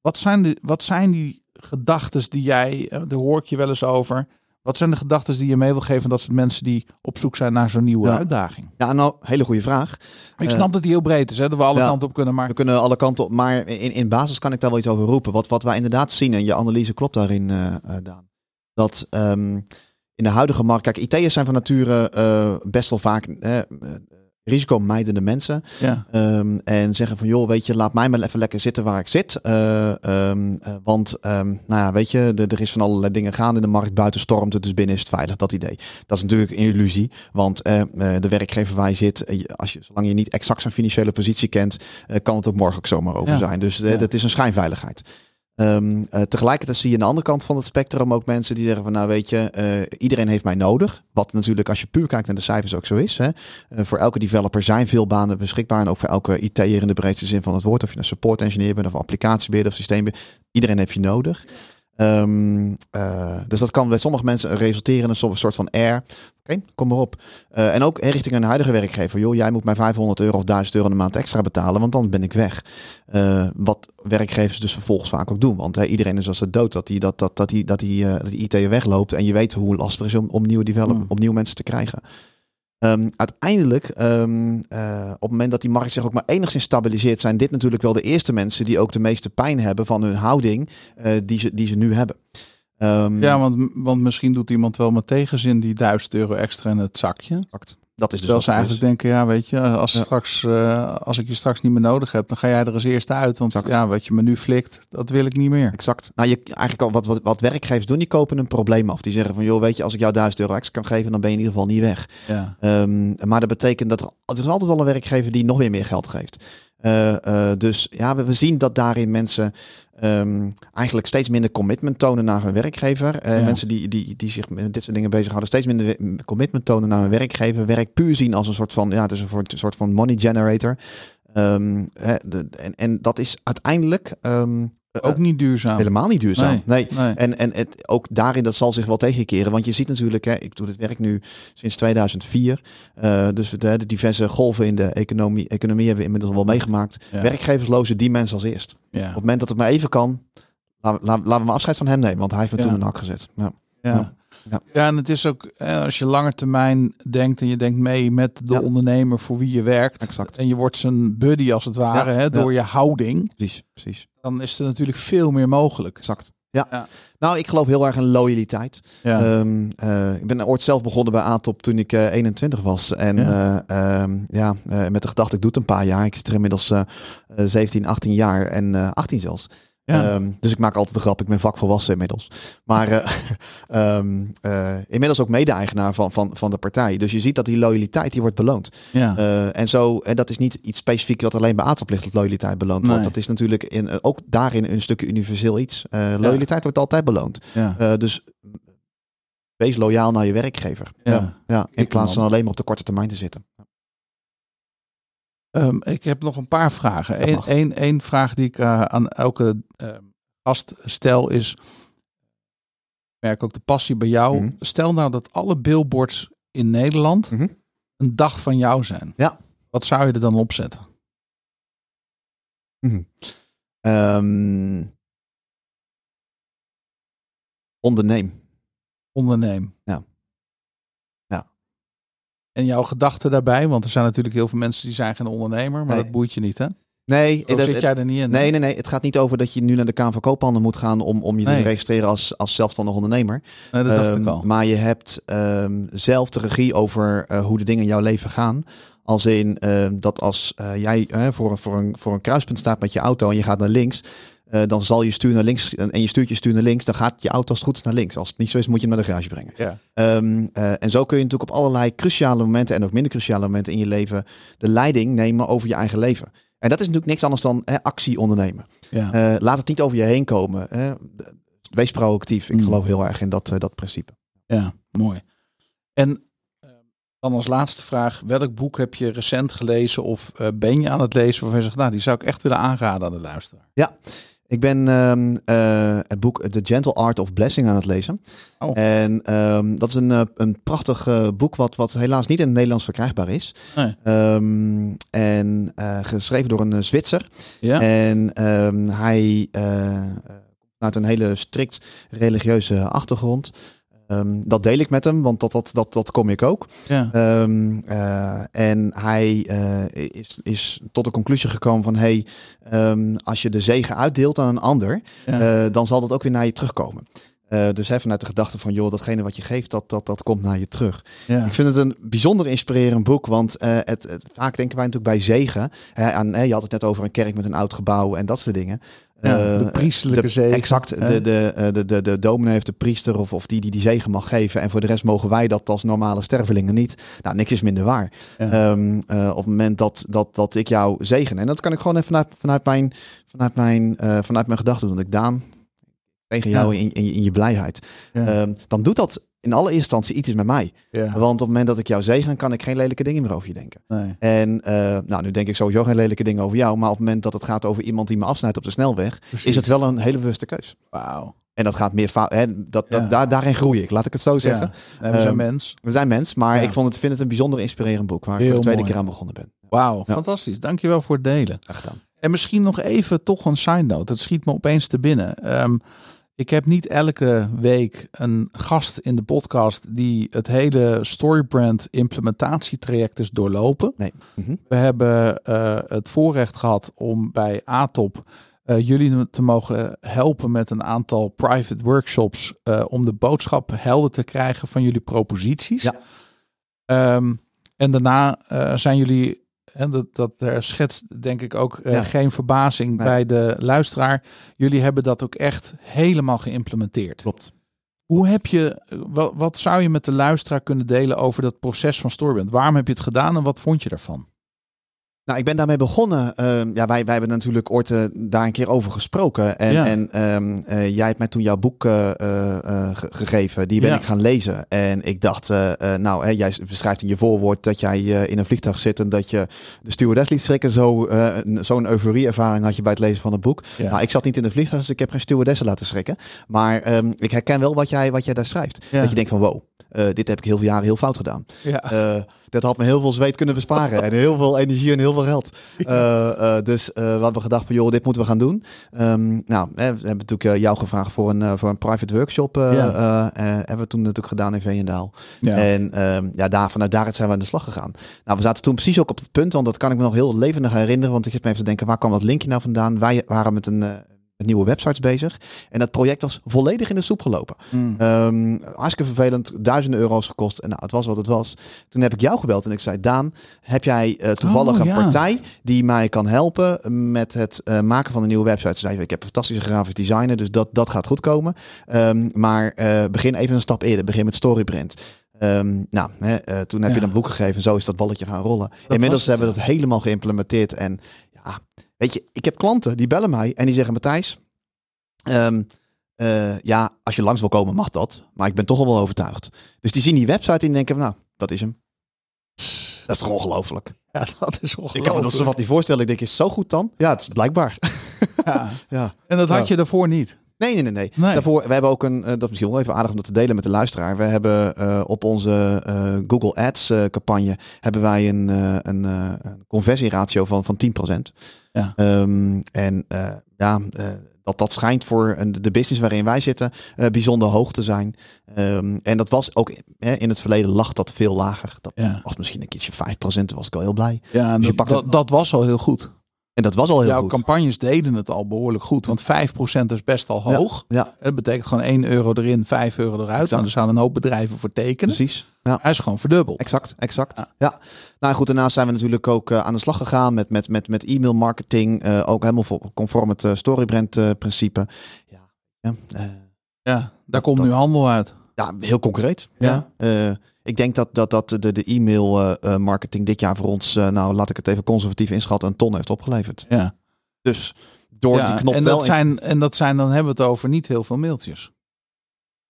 wat, zijn de, wat zijn die gedachten die jij, daar hoor ik je wel eens over. Wat zijn de gedachten die je mee wil geven dat soort mensen die op zoek zijn naar zo'n nieuwe Ja. uitdaging? ja, nou, hele goede vraag. Ik Eh, snap dat die heel breed is, hè, dat we alle ja. kanten op kunnen, maar We kunnen alle kanten op, maar in, in basis kan ik daar wel iets over roepen. Wat, wat wij inderdaad zien, en je analyse klopt daarin, eh eh, Daan. Dat ehm, in de huidige markt, kijk, IT'ers zijn van nature best wel vaak risicomijdende mensen. ja. Ehm, en zeggen van, joh, weet je, laat mij maar even lekker zitten waar ik zit. Eh, ehm, eh, want, ehm, nou ja, weet je, er- er is van allerlei dingen gaande in de markt. Buiten stormt het, dus binnen is het veilig, dat idee. Dat is natuurlijk een illusie. Want eh, de werkgever waar je zit, als je, zolang je niet exact zijn financiële positie kent, kan het ook morgen ook zomaar over Ja. zijn. Dus Ja. dat is een schijnveiligheid. Ehm, eh, tegelijkertijd zie je aan de andere kant van het spectrum ook mensen die zeggen van nou weet je, eh, iedereen heeft mij nodig. Wat natuurlijk als je puur kijkt naar de cijfers ook zo is. Hè. Eh, voor elke developer zijn veel banen beschikbaar en ook voor elke IT'er in de breedste zin van het woord. Of je een support engineer bent of applicatiebeheerder of systeembeheerder. Iedereen heeft je nodig. Ehm, eh, dus dat kan bij sommige mensen resulteren in een soort van air. Oké, kom maar op. Eh, en ook richting een huidige werkgever. Joh, jij moet mij 500 euro of 1000 euro een maand extra betalen, want dan ben ik weg. Eh, wat werkgevers dus vervolgens vaak ook doen. Want hè, iedereen is als het dood dat die, dat, dat, dat die, dat die, dat die IT wegloopt. En je weet hoe lastig het is om, om nieuwe develop, Mm. om nieuwe mensen te krijgen. Ehm, uiteindelijk, ehm, eh, op het moment dat die markt zich ook maar enigszins stabiliseert, zijn dit natuurlijk wel de eerste mensen die ook de meeste pijn hebben van hun houding eh, die, ze, die ze nu hebben. Ehm, ja want, want misschien doet iemand wel met tegenzin die 1000 euro extra in het zakje. exact. Dat is dus Terwijl ze is. eigenlijk denken, ja, weet je, als, Ja. straks, eh, als ik je straks niet meer nodig heb, dan ga jij er als eerste uit. Want Exact. ja, wat je me nu flikt, dat wil ik niet meer. Exact. Nou, je, eigenlijk al wat, wat, wat werkgevers doen, die kopen een probleem af. Die zeggen van, joh, weet je, als ik jou 1000 euro extra kan geven, dan ben je in ieder geval niet weg. Ja, Ehm, maar dat betekent dat er, er is altijd wel een werkgever die nog weer meer geld geeft. Eh, eh, dus ja, we, we zien dat daarin mensen ehm, eigenlijk steeds minder commitment tonen naar hun werkgever. Ja. Mensen die, die, die zich met dit soort dingen bezighouden, steeds minder commitment tonen naar hun werkgever. Werk puur zien als een soort van, ja, het is een soort, soort van money generator. Ehm, hè, de, en, en dat is uiteindelijk ehm, ook niet duurzaam. helemaal niet duurzaam. Nee. nee. Nee. En, en het, ook daarin, dat zal zich wel tegenkeren. Want je ziet natuurlijk, hè, ik doe dit werk nu sinds 2004. eh, dus de, de diverse golven in de economie, economie hebben we inmiddels wel meegemaakt. Ja. Werkgevers lozen die mensen als eerst. Ja. Op het moment dat het maar even kan, laten laten we maar afscheid van hem nemen. Want hij heeft me Ja. toen een hak gezet. Ja. Ja. Ja. En het is ook, eh, als je langer termijn denkt en je denkt mee met de ondernemer voor wie je werkt. Exact. En je wordt zijn buddy als het ware, hè, door je houding. Precies, precies. Dan is er natuurlijk veel meer mogelijk. Exact. Ja. Ja. Nou, ik geloof heel erg in loyaliteit. Ja. Ehm, eh, ik ben ooit zelf begonnen bij Atop toen ik eh, 21 was. En Ja. eh, met de gedachte, ik doe het een paar jaar. Ik zit er inmiddels eh, eh, 17, 18 jaar en eh 18 zelfs. Ja. Ehm, dus ik maak altijd de grap, ik ben vakvolwassen inmiddels. Maar eh, ehm, eh, inmiddels ook mede-eigenaar van, van, van de partij. Dus je ziet dat die loyaliteit, die wordt beloond. ja. Eh, en zo, en dat is niet iets specifiek dat alleen bij dat loyaliteit beloond wordt. Dat is natuurlijk in, ook daarin een stukje universeel iets. Loyaliteit wordt altijd beloond. ja. Dus wees loyaal naar je werkgever. Ja. Ja, in Ik plaats van alleen maar op de korte termijn te zitten. Ehm, ik heb nog een paar vragen. Eén mag. één- één vraag die ik eh, aan elke ehm, gast stel is, ik merk ook de passie bij jou. Mhm. Stel nou dat alle billboards in Nederland Mhm. een dag van jou zijn. Ja. Wat zou je er dan opzetten? Ehm, onderneem. Onderneem. Ja. Ja. En jouw gedachten daarbij, want er zijn natuurlijk heel veel mensen die zijn geen ondernemer, maar Nee. dat boeit je niet, hè? Nee, Zo dat- zit jij er niet in. nee, nee, nee. Het gaat niet over dat je nu naar de Kamer van Koophandel moet gaan om, om je Nee. te registreren als, als zelfstandig ondernemer. Nee, dat dacht Ehm, ik al. Maar je hebt ehm, zelf de regie over eh, hoe de dingen in jouw leven gaan. Als in ehm, dat als eh, jij voor, voor, een, voor een kruispunt staat met je auto en je gaat naar links. Eh, dan zal je stuur naar links en je stuurt je stuur naar links. Dan gaat je auto als het goed is naar links. Als het niet zo is, moet je hem naar de garage brengen. Ja. Ehm, eh, en zo kun je natuurlijk op allerlei cruciale momenten en ook minder cruciale momenten in je leven de leiding nemen over je eigen leven. En dat is natuurlijk niks anders dan hè, actie ondernemen. Ja. Eh, laat het niet over je heen komen. Hè. Wees proactief. Ik Mm. geloof heel erg in dat, dat principe. Ja, mooi. En dan als laatste vraag, welk boek heb je recent gelezen of ben je aan het lezen waarvan je zegt, nou, die zou ik echt willen aanraden aan de luisteraar? Ik Ik ben ehm, eh, het boek The Gentle Art of Blessing aan het lezen. Oh. En ehm, dat is een, eh, een prachtig eh, boek wat, wat helaas niet in het Nederlands verkrijgbaar is. Nee. Ehm, en geschreven door een Zwitser. Ja. En hij komt uit een hele strikt religieuze achtergrond. Ehm, dat deel ik met hem, want dat, dat, dat, dat kom ik ook. ja. Ehm, eh, en hij eh, is, is tot de conclusie gekomen van... hey, ehm, als je de zegen uitdeelt aan een ander, Ja. eh, dan zal dat ook weer naar je terugkomen. Dus hè, vanuit de gedachte van, joh, datgene wat je geeft, dat, dat, dat komt naar je terug. ja. Ik vind het een bijzonder inspirerend boek, want het, het, vaak denken wij natuurlijk bij zegen. Hè, aan, hè, je had het net over een kerk met een oud gebouw en dat soort dingen. Ja, Eh, de priestelijke de- zegen. Exact. De, de, eh, de, de, de dominee heeft de priester of, of die, die die zegen mag geven. En voor de rest mogen wij dat als normale stervelingen niet. Nou, niks is minder waar. Ja. Ehm, eh, op het moment dat, dat, dat ik jou zegen. En dat kan ik gewoon even vanuit, vanuit mijn, vanuit mijn, vanuit mijn gedachten doen. Ik Daan tegen jou Ja. in, in, in je blijheid. Ehm, dan doet dat in alle instantie iets met mij. ja. Want op het moment dat ik jou zegen, kan ik geen lelijke dingen meer over je denken. Nee. En eh, nou, nu denk ik sowieso geen lelijke dingen over jou. Maar op het moment dat het gaat over iemand die me afsnijdt op de snelweg, Precies. is het wel een hele bewuste keus. Wauw. En dat gaat meer fout. Hè, dat, dat, Ja. daar, daarin groei ik, laat ik het zo zeggen. Ja. Nee, we zijn Ehm, mens. We zijn mens, maar Ja. ik vond het, vind het een bijzonder inspirerend boek waar ik voor de tweede mooi. keer aan begonnen ben. Wauw, fantastisch. Dankjewel voor het delen. Graag gedaan. En misschien nog even toch een side note. Het schiet me opeens te binnen. Ehm, ik heb niet elke week een gast in de podcast die het hele Storybrand implementatietraject is doorlopen. Nee. Mhm. We hebben eh, het voorrecht gehad om bij ATOP eh, jullie te mogen helpen met een aantal private workshops eh, om de boodschap helder te krijgen van jullie proposities. Ja. Ehm, en daarna zijn jullie, en dat, dat eh, schetst denk ik ook eh, Ja. geen verbazing Nee. bij de luisteraar. Jullie hebben dat ook echt helemaal geïmplementeerd. Klopt. Hoe heb je, wat, wat zou je met de luisteraar kunnen delen over dat proces van Storybrand? Waarom heb je het gedaan en wat vond je daarvan? Nou, ik ben daarmee begonnen. Ehm, ja, wij, wij hebben natuurlijk ooit eh, daar een keer over gesproken. En, Ja. en ehm, eh, jij hebt mij toen jouw boek eh, ge- gegeven. Die ben Ja. ik gaan lezen. En ik dacht, nou, hè, jij beschrijft in je voorwoord dat jij in een vliegtuig zit en dat je de stewardess liet schrikken. Zo, eh, een- Zo'n euforie-ervaring had je bij het lezen van het boek. Ja. Nou, ik zat niet in de vliegtuig, dus ik heb geen stewardessen laten schrikken. Maar ehm, ik herken wel wat jij, wat jij daar schrijft. Dat je denkt van, wow, eh, dit heb ik heel veel jaren heel fout gedaan. Ja. Eh, dat had me heel veel zweet kunnen besparen. en heel veel energie en heel veel geld. Eh, dus we hadden gedacht van, joh, dit moeten we gaan doen. Ehm, nou, we hebben natuurlijk jou gevraagd voor een, voor een private workshop. Ja. hebben we toen natuurlijk gedaan in Veenendaal. Ja. En ehm, ja, daar, vanuit daaruit zijn we aan de slag gegaan. Nou, we zaten toen precies ook op het punt, want dat kan ik me nog heel levendig herinneren. Want ik zit me even te denken, waar kwam dat linkje nou vandaan? Wij waren met een... met nieuwe websites bezig. En dat project was volledig in de soep gelopen. Mm. Ehm, hartstikke vervelend, duizenden euro's gekost. En nou, het was wat het was. Toen heb ik jou gebeld en ik zei: Daan, heb jij eh, toevallig Oh, een ja. partij die mij kan helpen met het eh, maken van een nieuwe website? Ze zei: Ik heb een fantastische grafisch designer, dus dat, dat gaat goed komen. Ehm, maar eh, begin even een stap eerder. Begin met Storybrand. Ehm, nou, hè, toen heb Ja. je een boek gegeven en zo is dat balletje gaan rollen. Inmiddels hebben we dat helemaal geïmplementeerd. En ja, weet je, ik heb klanten die bellen mij en die zeggen: Matthijs, ehm, eh, ja, als je langs wil komen mag dat, maar ik ben toch al wel overtuigd. Dus die zien die website en die denken: van, Nou, dat is hem. Dat is toch ongelooflijk? Ja, dat is Ik ongelooflijk. kan me dat zo wat niet voorstellen. Ik denk, is het zo goed dan? Ja, het is blijkbaar. Ja. ja. En dat Ja. had je daarvoor niet. Nee, nee, nee, nee. Nee. Daarvoor, we hebben ook een, eh, dat is misschien wel even aardig om dat te delen met de luisteraar. We hebben eh, op onze eh, Google Ads campagne hebben wij een, een, conversieratio van, van 10%. Ja. Ehm, en ja, dat, dat schijnt voor een, de business waarin wij zitten bijzonder hoog te zijn. Ehm, en dat was ook in het verleden lag dat veel lager. Dat Ja. was misschien een keertje 5%, toen was ik al heel blij. Ja, Dus je dat, dat was al heel goed. En dat was al heel Jouw goed. campagnes deden het al behoorlijk goed. Want 5% is best al hoog. Ja, Dat betekent gewoon 1 euro erin, 5 euro eruit. Exact. Nou, daar zouden een hoop bedrijven voor tekenen. precies. Ja. Hij is gewoon verdubbeld. Exact, exact. Ja. Ja. Nou goed, daarnaast zijn we natuurlijk ook eh, aan de slag gegaan met, met, met, met e-mail marketing. eh, ook helemaal conform het eh, storybrand principe. Ja, ja, Ja, daar Dat- komt nu handel uit. ja, heel concreet. Ja. Ik denk dat, dat, dat de, de e-mail eh, eh, marketing dit jaar voor ons, eh, nou laat ik het even conservatief inschatten, een ton heeft opgeleverd. Ja. Dus door ja, die knop en wel... dat, in- zijn, en dat zijn, dan hebben we het over niet heel veel mailtjes.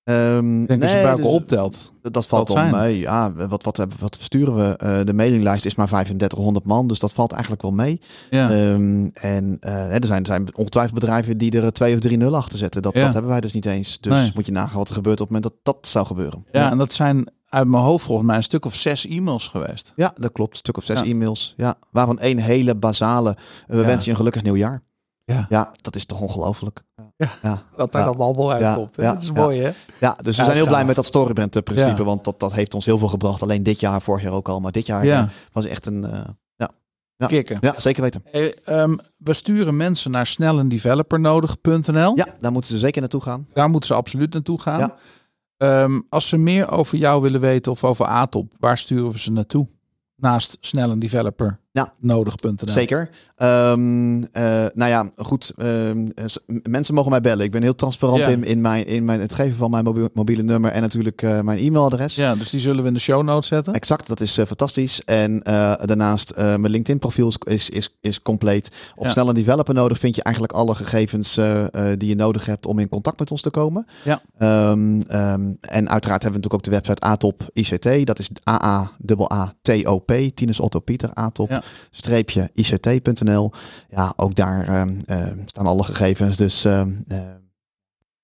Ehm, Ik denk als je nee, elkaar dus- optelt. Dat valt wel mee. Ja, wat, wat, wat versturen we? De mailinglijst is maar 3500 man, dus dat valt eigenlijk wel mee. Ja. Ehm, en er zijn, er zijn ongetwijfeld bedrijven die er twee of drie nul achter zetten. Dat, Ja. dat hebben wij dus niet eens. Dus Nee. moet je nagaan wat er gebeurt op het moment dat dat zou gebeuren. ja, en dat zijn uit mijn hoofd volgens mij een stuk of zes e-mails geweest. Ja, dat klopt. Een stuk of zes Ja. e-mails. Ja, waarvan één hele basale. We Ja. wensen je een gelukkig nieuwjaar. Ja. ja, dat is toch ongelooflijk. Ja. ja. Wat daar dan allemaal uitkomt, Dat is mooi, hè? Ja, dus we zijn heel blij met dat storybrand principe, Ja. want dat, dat heeft ons heel veel gebracht. Alleen dit jaar, vorig jaar ook al, maar dit jaar Ja. eh, was echt een. eh, Ja. Kikken. ja, zeker weten. Hey, ehm, we sturen mensen naar snellendevelopernodig.nl. Ja, daar moeten ze zeker naartoe gaan. Daar moeten ze absoluut naartoe gaan. Ja. Ehm, als ze meer over jou willen weten of over Atop, waar sturen we ze naartoe? Naast snellendeveloper Ja. nodig.nl. Zeker. Ehm, eh, nou ja, goed. ehm, eh, mensen mogen mij bellen. Ik ben heel transparant Ja. in, in, mijn, in mijn, het geven van mijn mobiele, mobiele nummer en natuurlijk eh, mijn e-mailadres. Ja, dus die zullen we in de show notes zetten. Exact, dat is fantastisch. En daarnaast, mijn LinkedIn profiel is, is, is, is compleet. Op Ja. snel een developer nodig vind je eigenlijk alle gegevens die je nodig hebt om in contact met ons te komen. Ja. Ehm, en uiteraard hebben we natuurlijk ook de website ATOP ICT. Dat is A-A-A-T-O-P. Tinus Otto Pieter ATOP. Ja. Streepje ICT.nl. Ja, ook daar ehm, ehm, staan alle gegevens. Dus ehm, eh,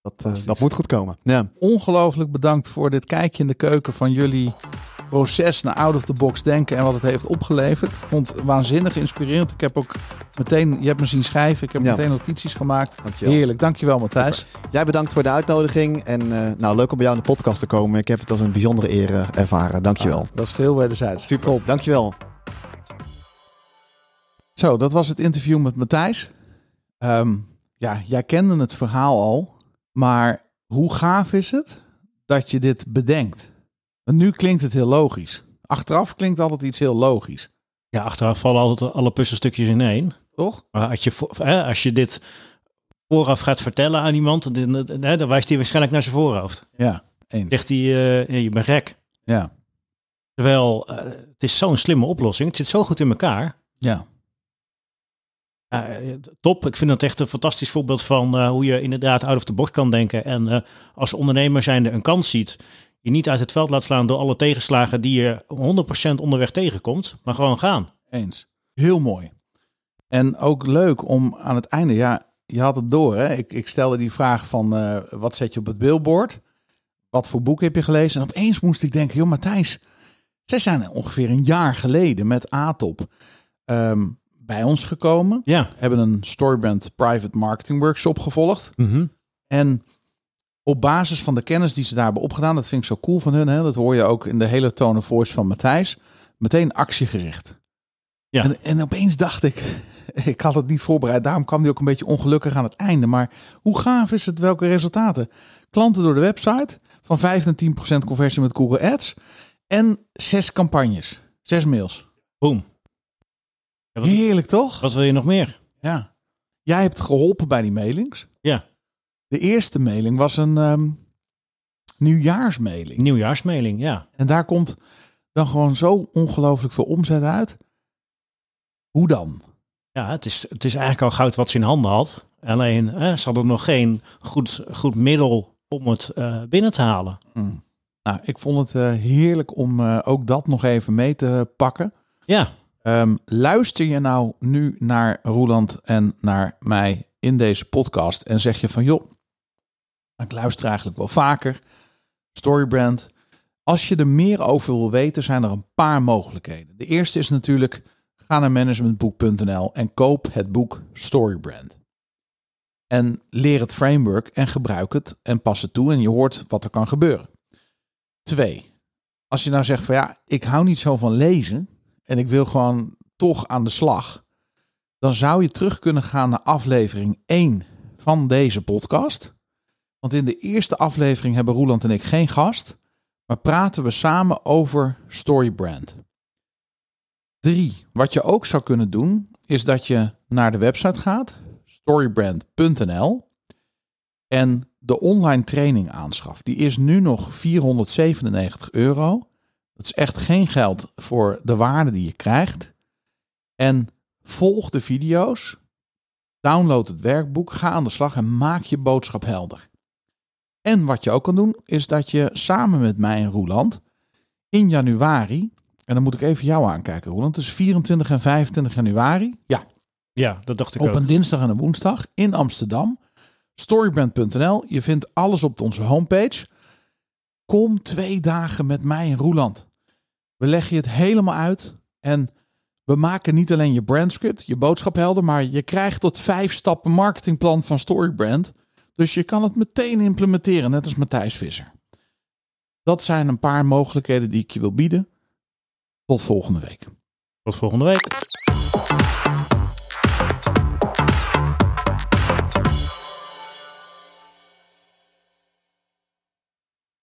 dat, eh, dat moet goed komen. Ja. Ongelooflijk bedankt voor dit kijkje in de keuken van jullie proces naar out of the box denken en wat het heeft opgeleverd. Ik vond het waanzinnig inspirerend. Ik heb ook meteen, je hebt me zien schrijven, ik heb Ja. meteen notities gemaakt. Dankjewel. Heerlijk, dankjewel Matthijs. Jij bedankt voor de uitnodiging. En eh, nou, leuk om bij jou in de podcast te komen. Ik heb het als een bijzondere eer eh, ervaren. Dankjewel. Dat is geheel wederzijds. Super. Dankjewel. Zo, dat was het interview met Matthijs. Ehm, ja, jij kende het verhaal al, maar hoe gaaf is het dat je dit bedenkt? Want nu klinkt het heel logisch. Achteraf klinkt altijd iets heel logisch, Ja, achteraf vallen altijd alle puzzelstukjes in één. toch? Maar als je, als je dit vooraf gaat vertellen aan iemand, dan, wijst hij waarschijnlijk naar zijn voorhoofd. Ja, eens. Zegt hij, eh, je bent gek. Ja, Terwijl, eh, het is zo'n slimme oplossing. Het zit zo goed in elkaar. ja, Eh, top. Ik vind dat echt een fantastisch voorbeeld van eh, hoe je inderdaad out of the box kan denken. En eh, als ondernemer zijnde een kans ziet. Je niet uit het veld laat slaan door alle tegenslagen die je 100% onderweg tegenkomt. Maar gewoon gaan. eens. Heel mooi. En ook leuk om aan het einde, ja, je had het door. Hè? Ik, ik stelde die vraag van, wat zet je op het billboard? Wat voor boek heb je gelezen? En opeens moest ik denken, joh Matthijs, zij zijn ongeveer een jaar geleden met Atop ehm, bij ons gekomen. Ja. Hebben een Storybrand Private Marketing Workshop gevolgd. Mhm. En op basis van de kennis die ze daar hebben opgedaan, dat vind ik zo cool van hun, hè, dat hoor je ook in de hele tone of voice van Matthijs, meteen actiegericht. Ja. En, en opeens dacht ik, ik had het niet voorbereid, daarom kwam die ook een beetje ongelukkig aan het einde. Maar hoe gaaf is het, welke resultaten? Klanten door de website, van 5 naar 10% conversie met Google Ads en zes campagnes, zes mails. Boom. Wat, Heerlijk toch? wat wil je nog meer? Ja. Jij hebt geholpen bij die mailings. Ja. De eerste mailing was een ehm, nieuwjaarsmailing. Nieuwjaarsmailing, ja. En daar komt dan gewoon zo ongelooflijk veel omzet uit. Hoe dan? Ja, het is, het is eigenlijk al goud wat ze in handen had. Alleen, hè, ze hadden nog geen goed, goed middel om het eh, binnen te halen. Hmm. Nou, ik vond het eh, heerlijk om eh, ook dat nog even mee te pakken. Ja, Ehm, luister je nou nu naar Roeland en naar mij in deze podcast en zeg je van joh, ik luister eigenlijk wel vaker, Storybrand. Als je er meer over wil weten, zijn er een paar mogelijkheden. De eerste is natuurlijk, ga naar managementboek.nl en koop het boek Storybrand. En leer het framework en gebruik het en pas het toe en je hoort wat er kan gebeuren. Twee, als je nou zegt van ja, ik hou niet zo van lezen en ik wil gewoon toch aan de slag, dan zou je terug kunnen gaan naar aflevering 1 van deze podcast. Want in de eerste aflevering hebben Roeland en ik geen gast, maar praten we samen over Storybrand. Drie, wat je ook zou kunnen doen, is dat je naar de website gaat, storybrand.nl, en de online training aanschaft. Die is nu nog 497 euro. Dat is echt geen geld voor de waarde die je krijgt. En volg de video's, download het werkboek, ga aan de slag en maak je boodschap helder. En wat je ook kan doen, is dat je samen met mij en Roeland in januari, en dan moet ik even jou aankijken, Roeland, dus 24 en 25 januari, ja, Ja, dat dacht ik op ook. een dinsdag en een woensdag in Amsterdam. Storybrand.nl. Je vindt alles op onze homepage. Kom twee dagen met mij en Roeland. We leggen je het helemaal uit. En we maken niet alleen je brandscript, je boodschap helder, maar je krijgt tot vijf stappen marketingplan van Storybrand. Dus je kan het meteen implementeren, net als Matthijs Visser. Dat zijn een paar mogelijkheden die ik je wil bieden. Tot volgende week. Tot volgende week.